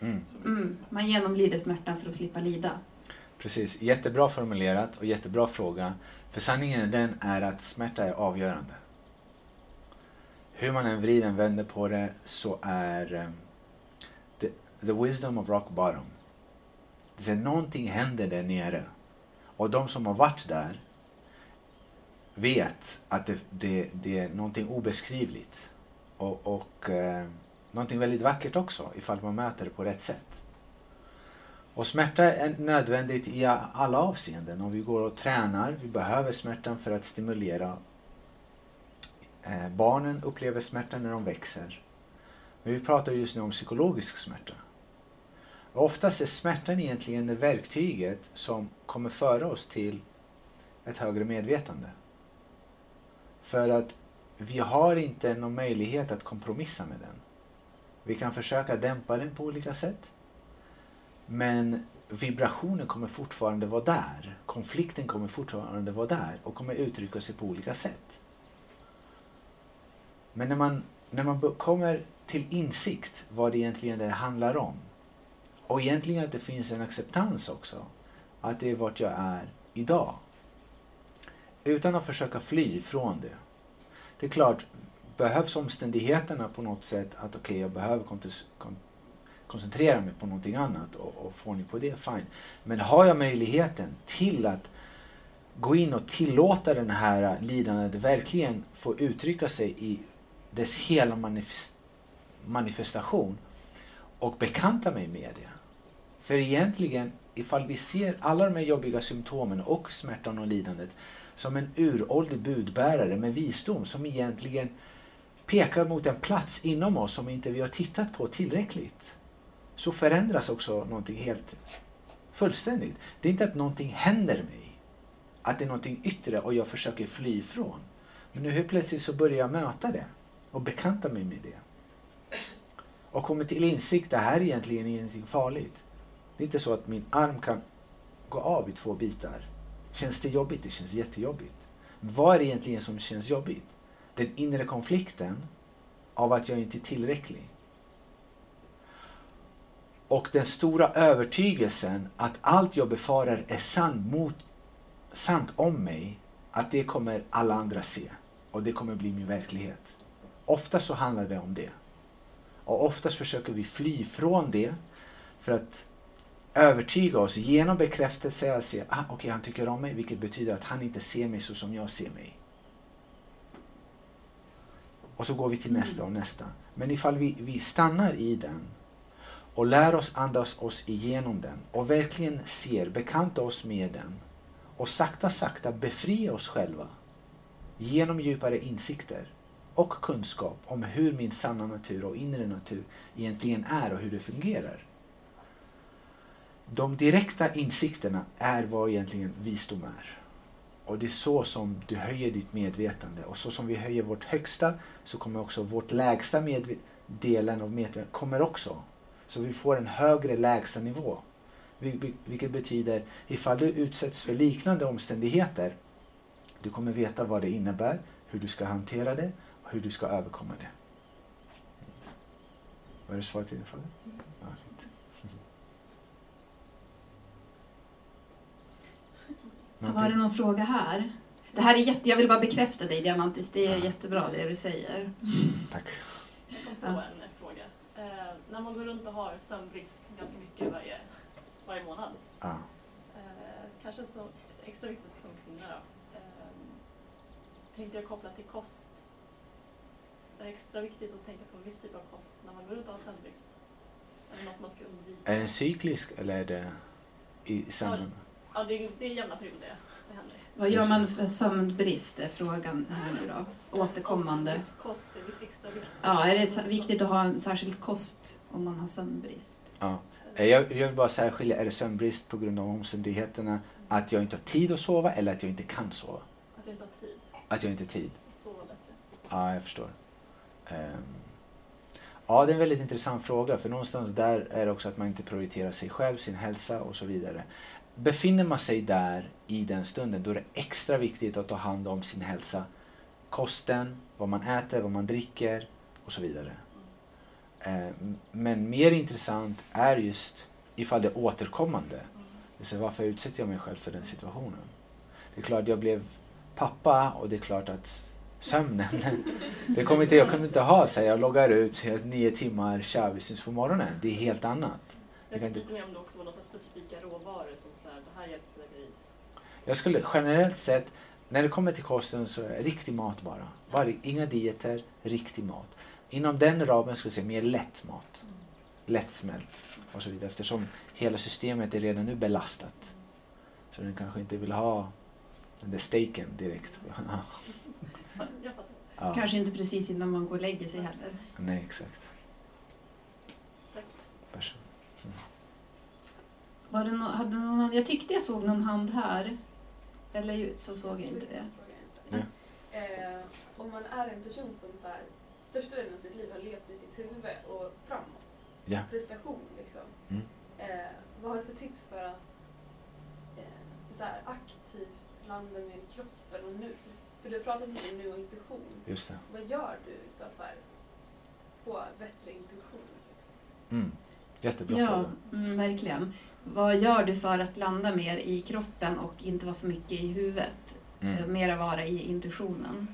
Mm. Mm. Man genomlider smärtan för att slippa lida. Precis, jättebra formulerat och jättebra fråga. För sanningen den är att smärta är avgörande. Hur man än vrider och vänder på det så är eh, the, the wisdom of rock bottom. Det är någonting händer där nere. Och de som har varit där vet att det, det, det är någonting obeskrivligt. Och, och eh, någonting väldigt vackert också ifall man möter det på rätt sätt. Och smärta är nödvändigt i alla avseenden. Om vi går och tränar, vi behöver smärtan för att stimulera. Eh, barnen upplever smärta när de växer. Men vi pratar just nu om psykologisk smärta. Och oftast är smärtan egentligen det verktyget som kommer föra oss till ett högre medvetande. För att vi har inte någon möjlighet att kompromissa med den. Vi kan försöka dämpa den på olika sätt. Men vibrationen kommer fortfarande vara där. Konflikten kommer fortfarande vara där och kommer uttrycka sig på olika sätt. Men när man när man kommer till insikt vad det egentligen det handlar om och egentligen att det finns en acceptans också, att det är vart jag är idag. Utan att försöka fly från det. Det är klart, behövs omständigheterna på något sätt att okej, jag behöver koncentrera mig på någonting annat och, och få ordning på det, fine. Men har jag möjligheten till att gå in och tillåta den här lidandet verkligen få uttrycka sig i dess hela manifest- manifestation och bekanta mig med det. För egentligen, ifall vi ser alla de här jobbiga symptomen och smärtan och lidandet som en uråldrig budbärare med visdom som egentligen pekar mot en plats inom oss som inte vi har tittat på tillräckligt. Så förändras också någonting helt fullständigt. Det är inte att någonting händer mig. Att det är någonting yttre och jag försöker fly ifrån. Men nu helt plötsligt så börjar jag möta det och bekanta mig med det. Och kommer till insikt, det här är egentligen ingenting farligt. Det är inte så att min arm kan gå av i två bitar. Känns det jobbigt? Det känns jättejobbigt. Vad är det egentligen som känns jobbigt? Den inre konflikten av att jag inte är tillräcklig. Och den stora övertygelsen att allt jag befarar är sant, mot, sant om mig, att det kommer alla andra se. Och det kommer bli min verklighet. Ofta så handlar det om det. Och oftast försöker vi fly från det för att övertyga oss genom bekräftelse att se, ah, okej han tycker om mig, vilket betyder att han inte ser mig så som jag ser mig. Och så går vi till nästa och nästa. Men ifall vi, vi stannar i den och lär oss andas oss igenom den och verkligen ser, bekanta oss med den och sakta, sakta befria oss själva genom djupare insikter och kunskap om hur min sanna natur och inre natur egentligen är och hur det fungerar. De direkta insikterna är vad egentligen visdom är. Och det är så som du höjer ditt medvetande. Och så som vi höjer vårt högsta så kommer också vårt lägsta delen av medvetandet kommer också. Så vi får en högre lägsta nivå. Vil- vil- Vilket betyder ifall du utsätts för liknande omständigheter du kommer veta vad det innebär, hur du ska hantera det och hur du ska överkomma det. Var det svaret till din fråga? Ja, fint. Var det någon fråga här? Det här är jätte, jag vill bara bekräfta dig Diamantis, det är Ja. jättebra det du säger. Tack. Jag kom på Ja. När man går runt och har sömnbrist ganska mycket varje, varje månad, Ja. eh, kanske så extra viktigt som kvinna då, eh, tänkte jag koppla till kost. Det är extra viktigt att tänka på en viss typ av kost när man går runt och har sömnbrist. Är det något man ska undvika? Är den cyklisk eller är det i samband? Ja, det är, det är jämna perioder det. Vad gör man för sömnbrist är frågan här nu då. Återkommande. Kost är extra viktigt. Ja, är det viktigt att ha en särskild kost om man har sömnbrist? Ja. Eh, Jag, jag vill bara särskilja, är det sömnbrist på grund av omständigheterna att jag inte har tid att sova eller att jag inte kan sova? Att inte ha tid Att jag inte har tid? att sova bättre. Ja, jag förstår. Ehm, ja, det är en väldigt intressant fråga för någonstans där är det också att man inte prioriterar sig själv, sin hälsa och så vidare. Befinner man sig där i den stunden då är det extra viktigt att ta hand om sin hälsa. Kosten, vad man äter, vad man dricker och så vidare. Eh, men mer intressant är just ifall det är återkommande. Det varför utsätter jag mig själv för den situationen? Det är klart jag blev pappa och det är klart att sömnen, det kommer inte, jag kunde inte ha så här, jag loggar ut nio timmar, tja vi syns på morgonen. Det är helt annat. Jag tänkte lite mer om det också var några specifika råvaror som så här, det här hjälper dig gravid. Jag skulle generellt sett, när det kommer till kosten så är det riktig mat bara. bara inga dieter, riktig mat. Inom den ramen skulle jag säga mer lätt mat. Lättsmält och så vidare eftersom hela systemet är redan nu belastat. Så den kanske inte vill ha den där steaken direkt. Ja, Kanske inte precis innan man går och lägger sig heller. Nej, exakt. Tack. Varsågod. Var det no, hade någon, jag tyckte jag såg någon hand här. Eller ju- så såg jag inte det. Eh, om man är en person som så här, största delen av sitt liv har levt i sitt huvud och framåt, Ja. prestation liksom. Mm. Eh, vad har du för tips för att eh, så här, aktivt landa mer i kroppen och nu? För du har pratat mycket om nu och intuition. Just det. Vad gör du för att så här, få bättre intuition? Mm. Jättebra Ja, fråga. mm, verkligen. Vad gör du för att landa mer i kroppen och inte vara så mycket i huvudet? Mm. Eh, Mera vara i intuitionen.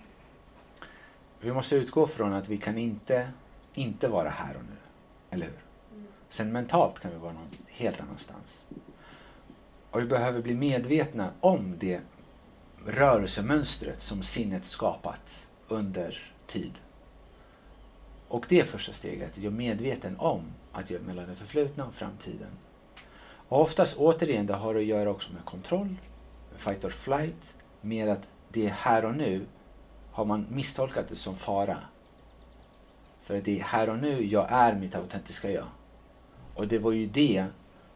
Vi måste utgå från att vi kan inte, inte vara här och nu. Eller hur? Mm. Sen mentalt kan vi vara någon helt annanstans. Och vi behöver bli medvetna om det rörelsemönstret som sinnet skapat under tid. Och det är första steget, att jag är medveten om att jag är mellan det förflutna och framtiden. Och oftast återigen, det har att göra också med kontroll, fight or flight, med att det är här och nu har man misstolkat det som fara. För det är här och nu jag är mitt autentiska jag. Och det var ju det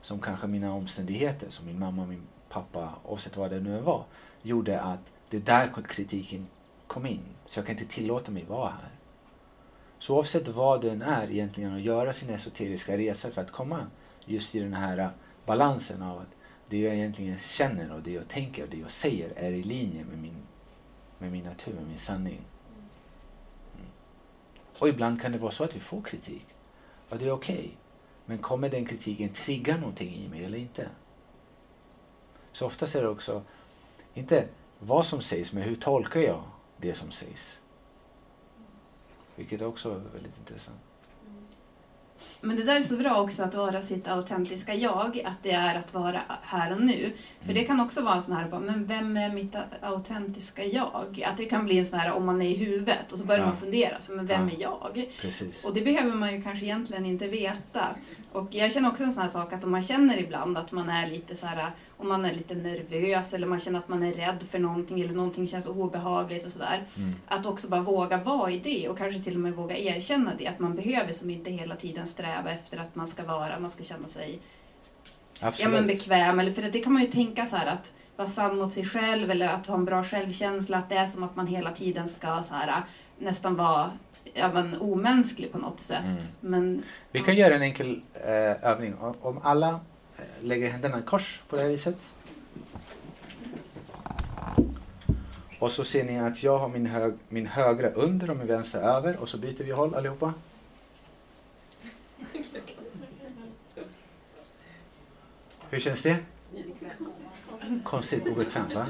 som kanske mina omständigheter, som min mamma, min pappa, oavsett vad det nu var, gjorde att det där kritiken kom in. Så jag kan inte tillåta mig vara här. Så oavsett vad den är egentligen att göra sin esoteriska resa för att komma just i den här balansen av att det jag egentligen känner och det jag tänker och det jag säger är i linje med min, med min natur, med min sanning. Mm. Och ibland kan det vara så att vi får kritik. Och det är okej. Men kommer den kritiken trigga någonting i mig eller inte? Så oftast är det också inte vad som sägs, men hur tolkar jag det som sägs? Vilket också är väldigt intressant. Mm. Men det där är så bra också att vara sitt autentiska jag, att det är att vara här och nu. För det kan också vara en sån här, men vem är mitt autentiska jag? Att det kan bli en sån här, om man är i huvudet och så börjar Ja. man fundera, så, men vem Ja. är jag? Precis. Och det behöver man ju kanske egentligen inte veta. Och jag känner också en sån här sak att om man känner ibland att man är lite så här, om man är lite nervös eller man känner att man är rädd för någonting eller någonting känns obehagligt och sådär. Mm. Att också bara våga vara i det och kanske till och med våga erkänna det. Att man behöver som inte hela tiden sträva efter att man ska vara, man ska känna sig ja, men bekväm. Eller för det kan man ju tänka så här att vara sann mot sig själv eller att ha en bra självkänsla. Att det är som att man hela tiden ska så här, nästan vara ja, men, omänsklig på något sätt. Mm. Men Vi kan göra en enkel eh, övning. Om, om alla eh, lägger händerna i kors på det här viset. Och så ser ni att jag har min, hög, min högra under och min vänstra över och så byter vi håll allihopa. Hur känns det? Konstigt, obekvämt va?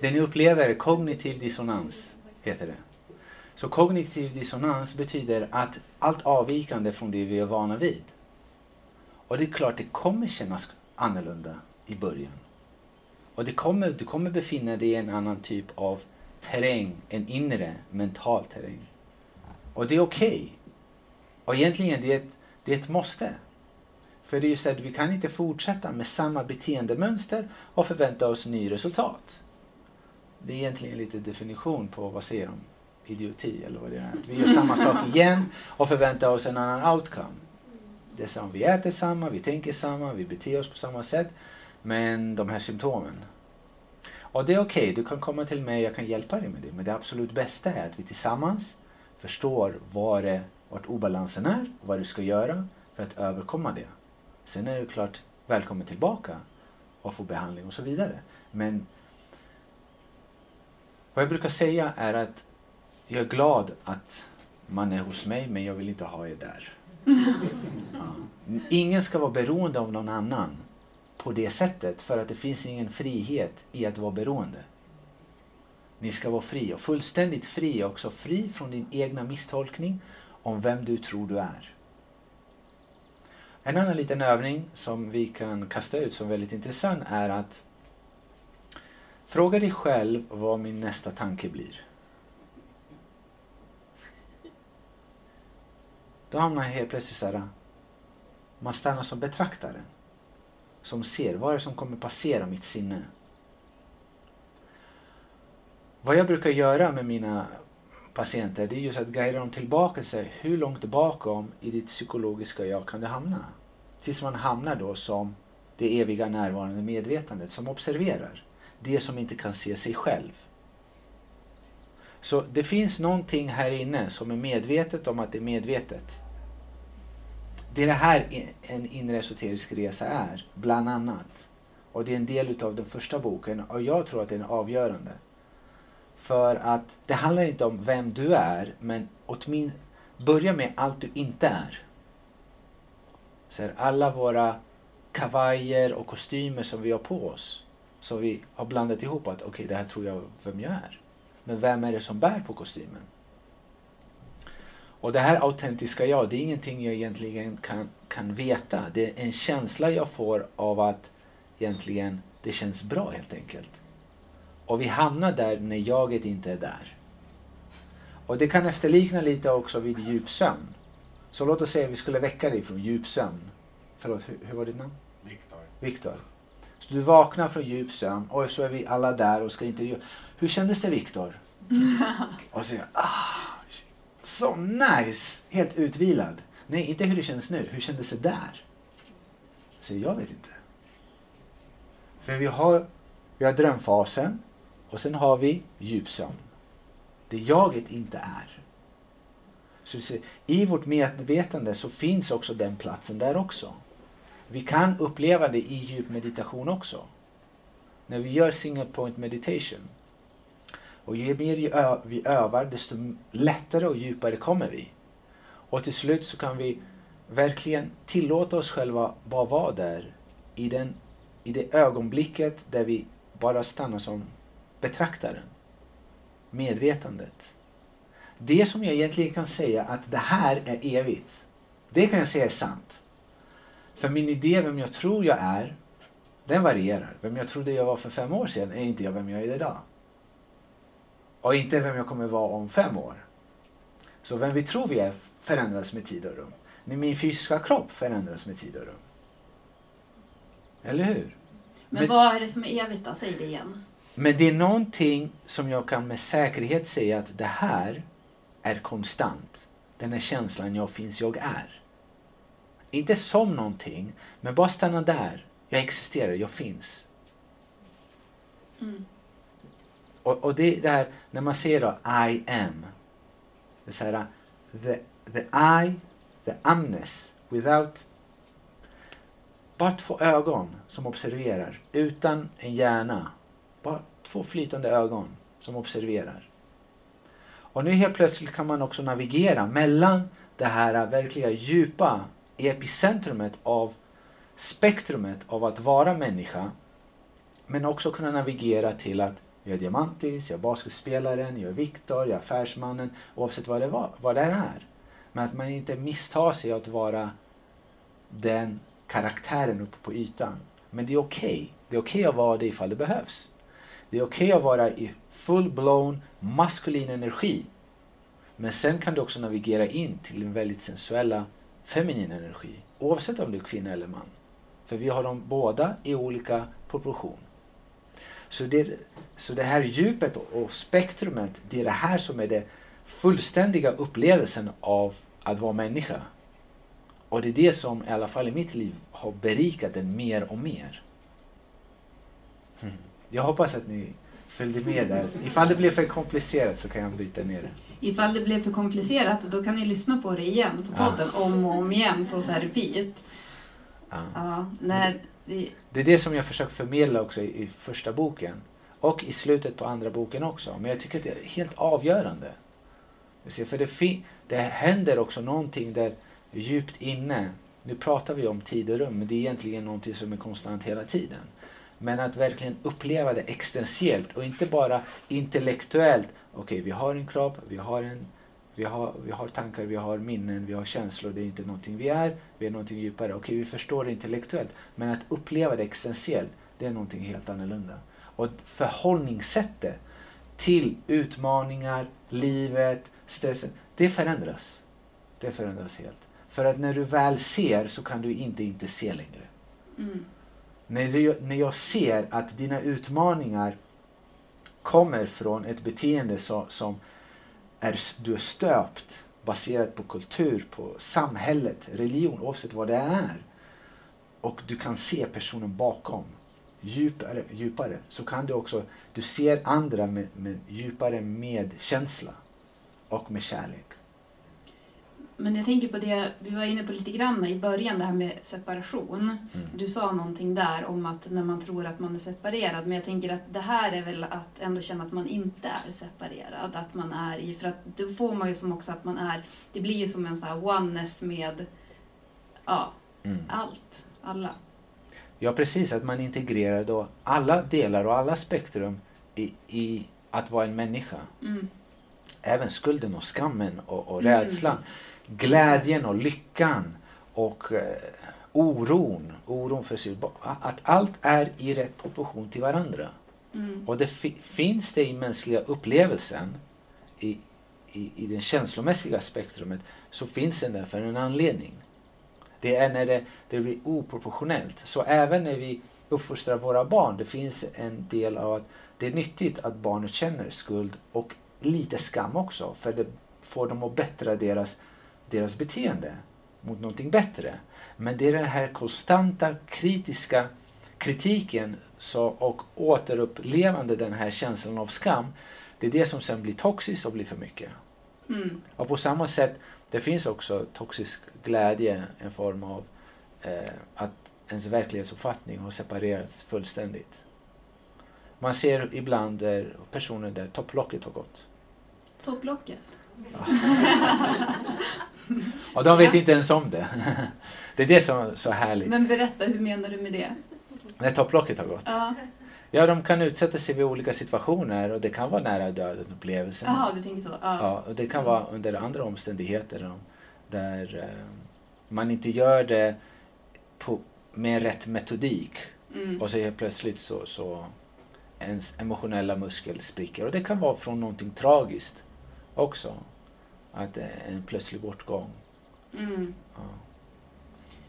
Det ni upplever är kognitiv dissonans, heter det. Så kognitiv dissonans betyder att allt avvikande från det vi är vana vid. Och det är klart, det kommer kännas annorlunda i början. Och det kommer, du kommer befinna dig i en annan typ av terräng, en inre mental terräng. Och det är okej. Och egentligen det är, ett, det är ett måste. För det är ju så att vi kan inte fortsätta med samma beteendemönster och förvänta oss ny resultat. Det är egentligen lite definition på, vad säger de, idioti eller vad det är. Vi gör samma sak igen och förväntar oss en annan outcome. Det är som vi äter samma, vi tänker samma, vi beter oss på samma sätt. Men de här symptomen. Och det är okej, du kan komma till mig, jag kan hjälpa dig med det. Men det absolut bästa är att vi tillsammans förstår vad det, vart obalansen är och vad du ska göra för att överkomma det. Sen är du klart välkommen tillbaka och få behandling och så vidare. Men vad jag brukar säga är att jag är glad att man är hos mig men jag vill inte ha er där. Ja. Ingen ska vara beroende av någon annan på det sättet för att det finns ingen frihet i att vara beroende. Ni ska vara fri och fullständigt fri också fri från din egna misstolkning om vem du tror du är. En annan liten övning som vi kan kasta ut som väldigt intressant är att fråga dig själv vad min nästa tanke blir. Då hamnar jag helt plötsligt så här, man stannar som betraktare. Som ser, vad är det som kommer passera mitt sinne? Vad jag brukar göra med mina patienter det är just att guida dem tillbaka och sig. Hur långt bakom i ditt psykologiska jag kan du hamna? Tills man hamnar då som det eviga närvarande medvetandet som observerar. Det som inte kan se sig själv. Så det finns någonting här inne som är medvetet om att det är medvetet. Det är det här en inre esoterisk resa är, bland annat. Och det är en del utav den första boken och jag tror att den är avgörande. För att det handlar inte om vem du är, men åtminstone börja med allt du inte är. Så här, alla våra kavajer och kostymer som vi har på oss. Som vi har blandat ihop att okej, okay, det här tror jag vem jag är. Men vem är det som bär på kostymen? Och det här autentiska jag, det är ingenting jag egentligen kan, kan veta. Det är en känsla jag får av att egentligen det känns bra helt enkelt. Och vi hamnar där när jaget inte är där. Och det kan efterlikna lite också vid djup sömn. Så låt oss säga att vi skulle väcka dig från djup sömn. Förlåt, hur, hur var ditt namn? Viktor. Viktor. Så du vaknar från djup sömn och så är vi alla där och ska intervjua. Hur kändes det Viktor? och så jag, ah, så nice! Helt utvilad. Nej, inte hur det känns nu. Hur kändes det där? Så jag vet inte. För vi har, vi har drömfasen och sen har vi djupsömn. Det jaget inte är. Så ser, I vårt medvetande så finns också den platsen där också. Vi kan uppleva det i djup meditation också. När vi gör single point meditation. Och ju mer vi övar desto lättare och djupare kommer vi. Och till slut så kan vi verkligen tillåta oss själva bara vara där i, den, i det ögonblicket där vi bara stannar som betraktaren. Medvetandet. Det som jag egentligen kan säga att det här är evigt. Det kan jag säga är sant. För min idé vem jag tror jag är, den varierar. Vem jag trodde jag var för fem år sedan är inte jag vem jag är idag. Och inte vem jag kommer vara om fem år. Så vem vi tror vi är förändras med tid och rum. Min fysiska kropp förändras med tid och rum. Eller hur? Men, men vad är det som är evigt då? Säg det igen. Men det är någonting som jag kan med säkerhet säga att det här är konstant. Den här känslan jag finns, jag är. Inte som någonting, men bara stanna där. Jag existerar, jag finns. Mm. Och, och det, det här, när man säger då I am. Det är så här, the, the I, the amness, without bara två ögon som observerar, utan en hjärna. Bara två flytande ögon som observerar. Och nu helt plötsligt kan man också navigera mellan det här verkliga djupa epicentrumet av spektrumet av att vara människa. Men också kunna navigera till att jag är Diamantis, jag är basketspelaren, jag är Viktor, jag är affärsmannen. Oavsett vad det, var, vad det är. Men att man inte misstar sig att vara den karaktären uppe på ytan. Men det är okej. Okay. Det är okej okay att vara det ifall det behövs. Det är okej okay att vara i full-blown maskulin energi. Men sen kan du också navigera in till den väldigt sensuella feminin energi. Oavsett om du är kvinna eller man. För vi har dem båda i olika proportion. Så det, så det här djupet och, och spektrumet, det är det här som är den fullständiga upplevelsen av att vara människa. Och det är det som i alla fall i mitt liv har berikat den mer och mer. Mm. Jag hoppas att ni följde med där. Ifall det blev för komplicerat så kan jag bryta ner det. Ifall det blev för komplicerat då kan ni lyssna på det igen på podden ja. om och om igen på så här repeat. Ja. Ja, när det... det är det som jag försöker förmedla också i, i första boken. Och i slutet på andra boken också. Men jag tycker att det är helt avgörande. För det, det händer också någonting där djupt inne, nu pratar vi om tid och rum, men det är egentligen någonting som är konstant hela tiden. Men att verkligen uppleva det existentiellt och inte bara intellektuellt. Okej, okay, vi har en kropp, vi har, en, vi, har, vi har tankar, vi har minnen, vi har känslor. Det är inte någonting vi är, vi är någonting djupare. Okej, okay, vi förstår det intellektuellt. Men att uppleva det existentiellt, det är någonting helt annorlunda. Och förhållningssättet till utmaningar, livet, stressen, det förändras. Det förändras helt. För att när du väl ser så kan du inte inte se längre. Mm. När, du, när jag ser att dina utmaningar kommer från ett beteende så, som är, du är stöpt baserat på kultur, på samhället, religion, oavsett vad det är. Och du kan se personen bakom djupare, djupare så kan du också, du ser andra med, med djupare medkänsla och med kärlek. Men jag tänker på det vi var inne på lite grann i början, det här med separation. Mm. Du sa någonting där om att när man tror att man är separerad, men jag tänker att det här är väl att ändå känna att man inte är separerad. Att man är i, för att då får man ju som också att man är, det blir ju som en sån här oneness med, ja, Mm. allt, alla. Ja, precis. Att man integrerar då alla delar och alla spektrum i, i att vara en människa. Mm. Även skulden och skammen och, och Mm. rädslan. Glädjen och lyckan och eh, oron. Oron för sitt barn. Att allt är i rätt proportion till varandra. Mm. Och det fi- finns det i mänskliga upplevelsen, i, i, i det känslomässiga spektrumet, så finns den där för en anledning. Det är när det, det blir oproportionellt. Så även när vi uppfostrar våra barn, det finns en del av att det är nyttigt att barnet känner skuld och lite skam också, för det får dem att bättra deras, deras beteende mot någonting bättre. Men det är den här konstanta kritiska kritiken så, och återupplevande den här känslan av skam, det är det som sen blir toxiskt och blir för mycket. Mm. Och på samma sätt, det finns också toxisk glädje, en form av eh, att ens verklighetsuppfattning har separerats fullständigt. Man ser ibland där personer där topplocket har gått. Topplocket. Och de vet inte ens om det. Det är det som är så härligt. Men berätta, hur menar du med det? När topplocket har gått. Ja. Ja, de kan utsätta sig vid olika situationer och det kan vara nära döden upplevelsen. Jaha, du tänker så. Ja. Ja, och det kan vara under andra omständigheter där eh, man inte gör det på, med rätt metodik Mm. och så helt plötsligt så, så ens emotionella muskel spricker. Och det kan vara från någonting tragiskt också. Att det är en plötslig bortgång. Mm. Ja.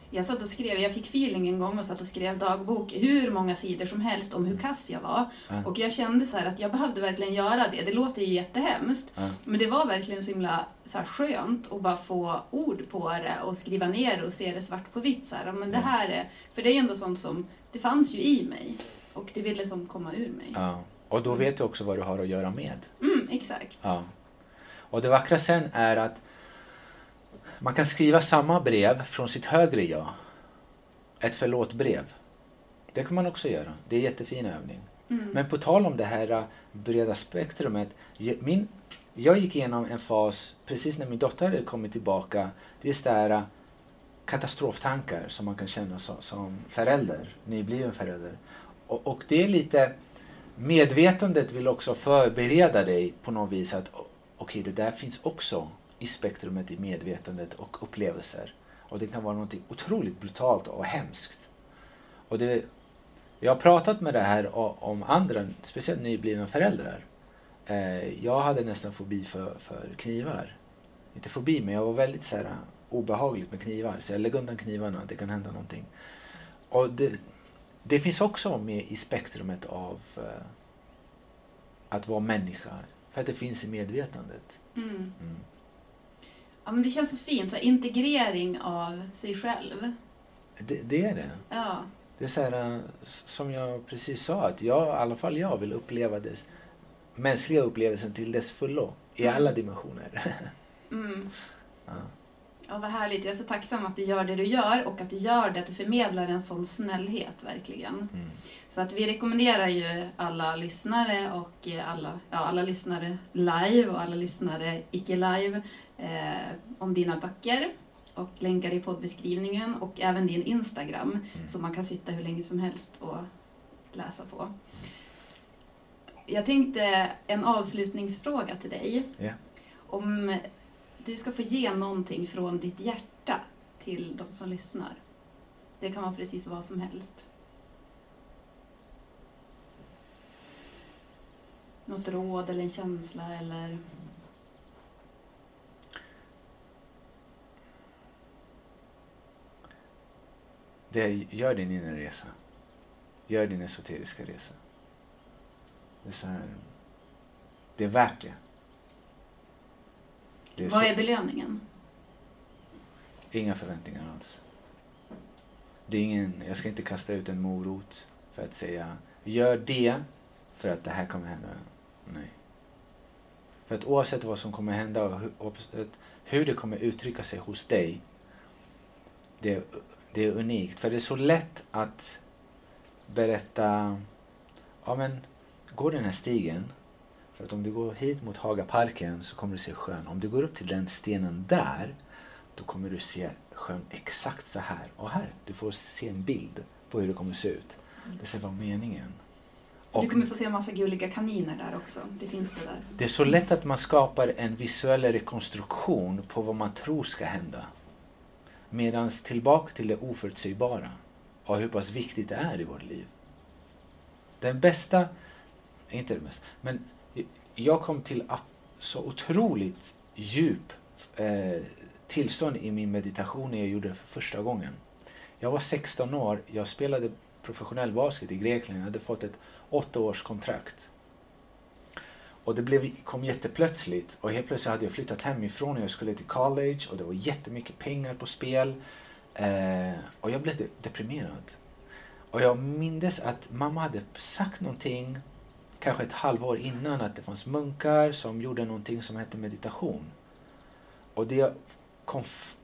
Jag satt och skrev, jag fick feeling en gång och satt och skrev dagbok hur många sidor som helst om hur kass jag var. Ja. Och jag kände så här att jag behövde verkligen göra det. Det låter ju jättehemskt. Ja. Men det var verkligen så himla så här, skönt att bara få ord på det och skriva ner och se det svart på vitt. Så här. Men det här är, för det är ju ändå sånt som, det fanns ju i mig. Och det ville som komma ur mig. Ja. Och då vet du också vad du har att göra med. Mm, exakt. Ja. Och det vackra sen är att man kan skriva samma brev från sitt högre jag. Ett förlåt-brev. Det kan man också göra. Det är en jättefin övning. Mm. Men på tal om det här äh, breda spektrumet. Min, jag gick igenom en fas precis när min dotter hade kommit tillbaka. Det är just det här äh, katastroftankar som man kan känna som, som förälder, nybliven förälder. Och, och det är lite, medvetandet vill också förbereda dig på något vis att o- okej, det där finns också i spektrumet i medvetandet och upplevelser. Och det kan vara något otroligt brutalt och hemskt. Och det, jag har pratat med det här om andra, speciellt nyblivna föräldrar. Eh, jag hade nästan fobi för, för knivar. Inte fobi, men jag var väldigt så här, obehagligt med knivar. Så jag lägger undan knivarna, det kan hända någonting. Och det, det finns också med i spektrumet av eh, att vara människa. För att det finns i medvetandet. Mm. Mm. Ja, men det känns så fint. Så här, integrering av sig själv. Det, det är det. Ja. Det är så här, eh, som jag precis sa, att jag, i alla fall jag vill uppleva det mänskliga upplevelsen till dess fullo. I Mm. alla dimensioner. Mm. ja. Ja, vad härligt. Jag är så tacksam att du gör det du gör och att du gör det, att du förmedlar en sån snällhet verkligen. Mm. Så att vi rekommenderar ju alla lyssnare och eh, alla, ja, alla lyssnare live och alla lyssnare icke live eh, om dina böcker och länkar i poddbeskrivningen och även din Instagram Mm. som man kan sitta hur länge som helst och läsa på. Jag tänkte en avslutningsfråga till dig. Ja. Om du ska få ge någonting från ditt hjärta till de som lyssnar. Det kan vara precis vad som helst. Något råd eller en känsla eller... Det är, gör din inre resa. Gör din esoteriska resa. Det är, så här, det är värt det det Vad är belöningen? Inga förväntningar alls. Det är ingen, jag ska inte kasta ut en morot för att säga gör det för att det här kommer hända. Nej. För att oavsett vad som kommer hända och hur, det kommer uttrycka sig hos dig, det, det är unikt. För det är så lätt att berätta, ja men gå den här stigen. För att om du går hit mot Hagaparken så kommer du se sjön. Om du går upp till den stenen där, då kommer du se sjön exakt så här. Och här, du får se en bild på hur det kommer se ut. Det ska vara meningen. Och Du kommer få se en massa gulliga kaniner där också. Det finns det där. det är så lätt att man skapar en visuell rekonstruktion på vad man tror ska hända. Medan tillbaka till det oförutsägbara och hur pass viktigt det är i vårt liv. Den bästa, inte det bästa, men jag kom till så otroligt djup eh, tillstånd i min meditation när jag gjorde det för första gången. Jag var 16 år, jag spelade professionell basket i Grekland, jag hade fått ett åttaårskontrakt. Och det blev, kom jätteplötsligt och helt plötsligt hade jag flyttat hemifrån och jag skulle till college och det var jättemycket pengar på spel. Eh, och jag blev deprimerad. Och jag mindes att mamma hade sagt någonting kanske ett halvår innan att det fanns munkar som gjorde någonting som hette meditation. Och det jag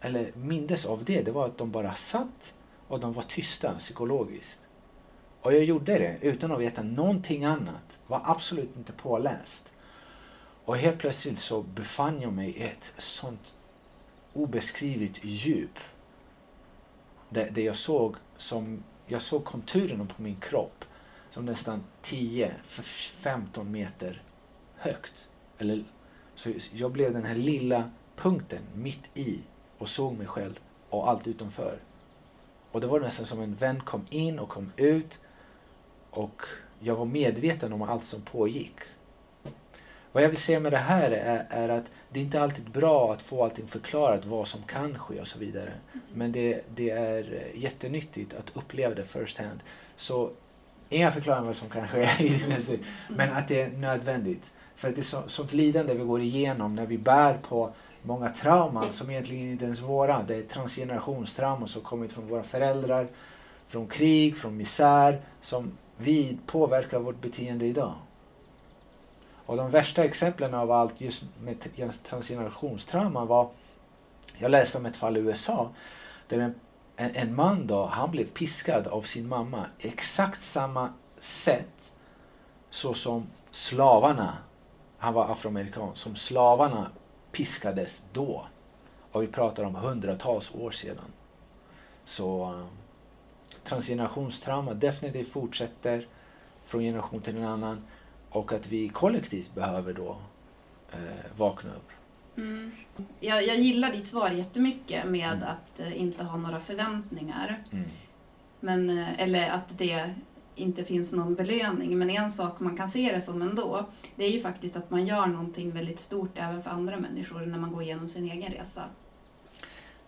eller mindes av det, det var att de bara satt och de var tysta psykologiskt. Och jag gjorde det utan att veta någonting annat. Var absolut inte påläst. Och helt plötsligt så befann jag mig i ett sånt obeskrivligt djup. Där, där jag såg som jag såg konturerna på min kropp som nästan 10-15 meter högt. Eller, så jag blev den här lilla punkten mitt i och såg mig själv och allt utanför. Och det var nästan som en vän kom in och kom ut och jag var medveten om allt som pågick. Vad jag vill säga med det här är, är att det är inte alltid bra att få allting förklarat, vad som kan ske och så vidare. Men det, det är jättenyttigt att uppleva det first hand. Så inga förklaringar vad som kan ske, i men att det är nödvändigt. För att det är så, sånt lidande vi går igenom när vi bär på många trauman som egentligen inte ens är våra. Det är transgenerationstrauman som kommit från våra föräldrar, från krig, från misär, som vi påverkar vårt beteende idag. Och de värsta exemplen av allt just med transgenerationstrauman var, jag läste om ett fall i USA där en, en, en man då, han blev piskad av sin mamma exakt samma sätt så som slavarna, han var afroamerikan, som slavarna piskades då. Och vi pratar om hundratals år sedan. Så uh, transgenerationstrauma definitivt fortsätter från generation till en annan och att vi kollektivt behöver då eh, vakna upp. Mm. Jag, jag gillar ditt svar jättemycket med Mm. att eh, inte ha några förväntningar. Mm. Men, eh, eller att det inte finns någon belöning. Men en sak man kan se det som ändå, det är ju faktiskt att man gör någonting väldigt stort även för andra människor när man går igenom sin egen resa.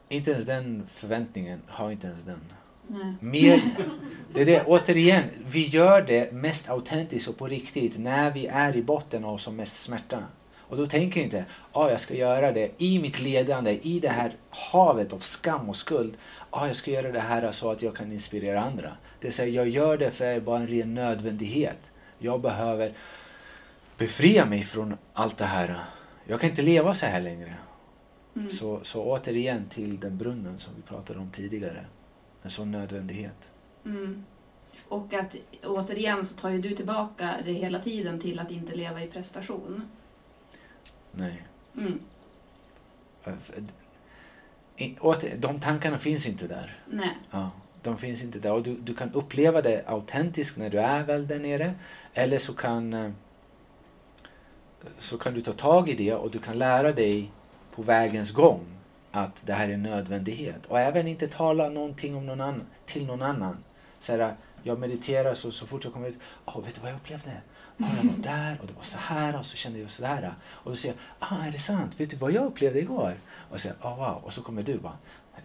Inte ens den förväntningen har inte ens den. Nej. Mer, det är det, återigen, vi gör det mest autentiskt och på riktigt när vi är i botten av som mest smärta. Och då tänker jag inte, ah, jag ska göra det i mitt ledande, i det här havet av skam och skuld. Ah, jag ska göra det här så att jag kan inspirera andra. Det vill säga, jag gör det för bara en ren nödvändighet. Jag behöver befria mig från allt det här. Jag kan inte leva så här längre. Mm. Så, så återigen till den brunnen som vi pratade om tidigare. En sån nödvändighet. Mm. Och att återigen så tar ju du tillbaka det hela tiden till att inte leva i prestation. Nej. Mm. Åter, de tankarna finns inte där. Nej. Ja, de finns inte där. Och du, du kan uppleva det autentiskt när du är väl där nere. Eller så kan, eh, så kan du ta tag i det och du kan lära dig på vägens gång att det här är en nödvändighet. Och även inte tala någonting om någon annan, till någon annan. Så här, jag mediterar så, så fort jag kommer ut. Åh, vet du vad jag upplevde? Ah, jag var där och det var så här och så kände jag så där. Och då säger jag, ah, är det sant? Vet du vad jag upplevde igår? Och så ah, wow. Och så kommer du bara,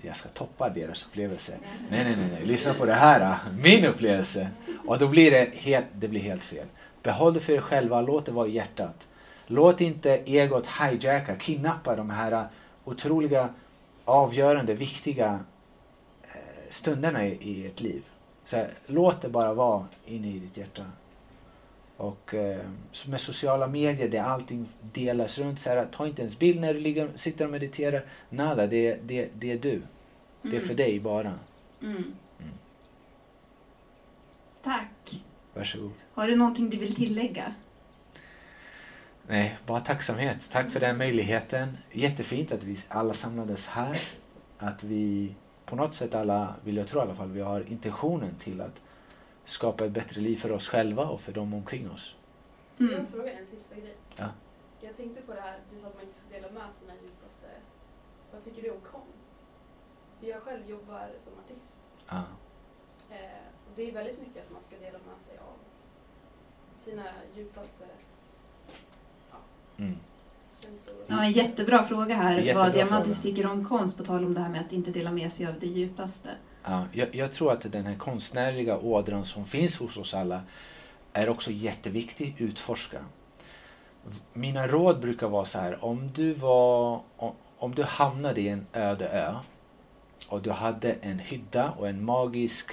jag ska toppa deras upplevelse. Nej, nej, nej, nej. lyssna på det här, min upplevelse. Och då blir det helt, det blir helt fel. Behåll det för er själva, låt det vara i hjärtat. Låt inte egot hijacka, kidnappa de här otroliga, avgörande, viktiga eh, stunderna i, i ert liv. Så här, låt det bara vara inne i ditt hjärta. Och eh, med sociala medier där allting delas runt. Så här, ta inte ens bild när du ligger, sitter och mediterar. Nada, det, det, det är du. Det är Mm. för dig bara. Mm. Tack. Varsågod. Har du någonting du vill tillägga? Nej, bara tacksamhet. Tack för den möjligheten. Jättefint att vi alla samlades här. Att vi på något sätt alla, vill jag tro i alla fall, vi har intentionen till att skapa ett bättre liv för oss själva och för dem omkring oss. Jag Mm. vill fråga en sista grej. Ja. Jag tänkte på det här, du sa att man inte ska dela med sina djupaste... Vad tycker du om konst? Jag själv jobbar som artist. Ja. Eh, det är väldigt mycket att man ska dela med sig av sina djupaste Mm. känslor. Ja, en jättebra fråga här. Jättebra vad Diamantis tycker om konst på tal om det här med att inte dela med sig av det djupaste. Ja, jag, jag tror att den här konstnärliga ådran som finns hos oss alla är också jätteviktig att utforska. Mina råd brukar vara så här, om du, var, om, om du hamnade i en öde ö och du hade en hydda och en magisk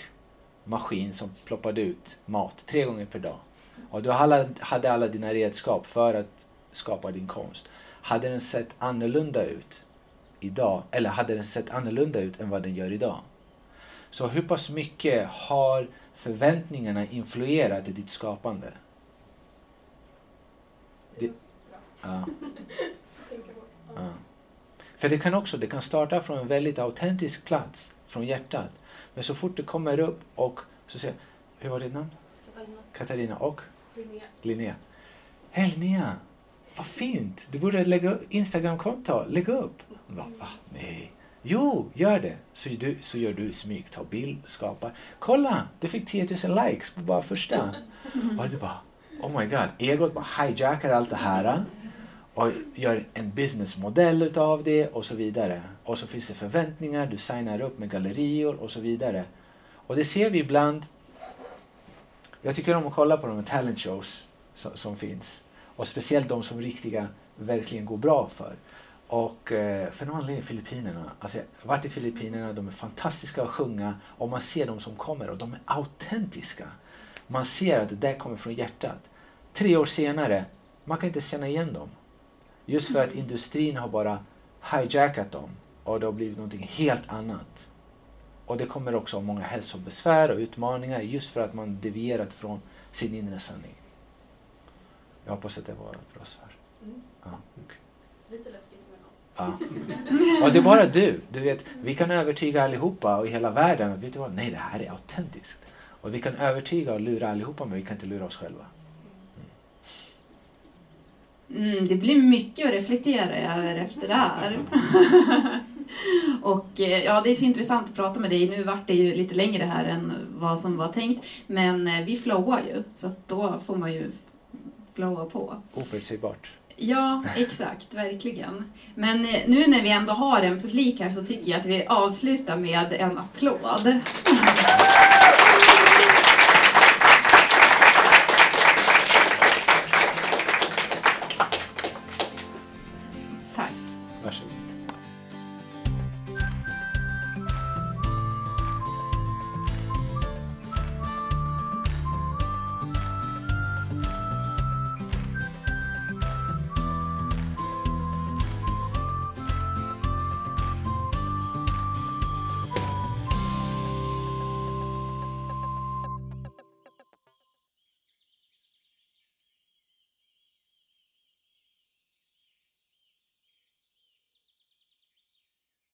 maskin som ploppade ut mat tre gånger per dag och du hade alla dina redskap för att skapa din konst. Hade den sett annorlunda ut idag, eller hade den sett annorlunda ut än vad den gör idag? Så hur pass mycket har förväntningarna influerat ditt skapande? Det Ja. Ja. För det kan också, det kan starta från en väldigt autentisk plats, från hjärtat. Men så fort det kommer upp och så säger hur var ditt namn? Katarina, Katarina och Linnea. Linnea. Hej Linnea! Vad fint! Du borde lägga upp Instagramkonto. Lägg upp! Bara, va? Nej. Jo, gör det! Så, du, så gör du smyg. Ta bild, skapa. Kolla! Du fick 10 000 likes på bara första. Och du bara, oh my god. Egot bara hijackar allt det här. Och gör en businessmodell utav det och så vidare. Och så finns det förväntningar. Du signar upp med gallerior och så vidare. Och det ser vi ibland. Jag tycker om att kolla på de här talent shows som, som finns. Och speciellt de som riktiga verkligen går bra för. Och eh, för någon anledning Filippinerna. Alltså jag har varit i Filippinerna, de är fantastiska att sjunga och man ser de som kommer och de är autentiska. Man ser att det där kommer från hjärtat. Tre år senare, man kan inte känna igen dem. Just för att industrin har bara hijackat dem och det har blivit någonting helt annat. Och det kommer också många hälsobesvär och utmaningar just för att man devierat från sin inre sanning. Jag hoppas att det var ett bra svar. Mm. Ja. Lite ja. Och det är bara du. du vet, vi kan övertyga allihopa och i hela världen. Vet du vad? Nej, det här är autentiskt. Och vi kan övertyga och lura allihopa men vi kan inte lura oss själva. Mm, det blir mycket att reflektera över efter det här. och eh, ja, det är så intressant att prata med dig. Nu vart det ju lite längre här än vad som var tänkt. Men eh, vi flowar ju, så då får man ju flowa på. Oförutsägbart. Ja, exakt, verkligen. Men eh, nu när vi ändå har en publik här så tycker jag att vi avslutar med en applåd.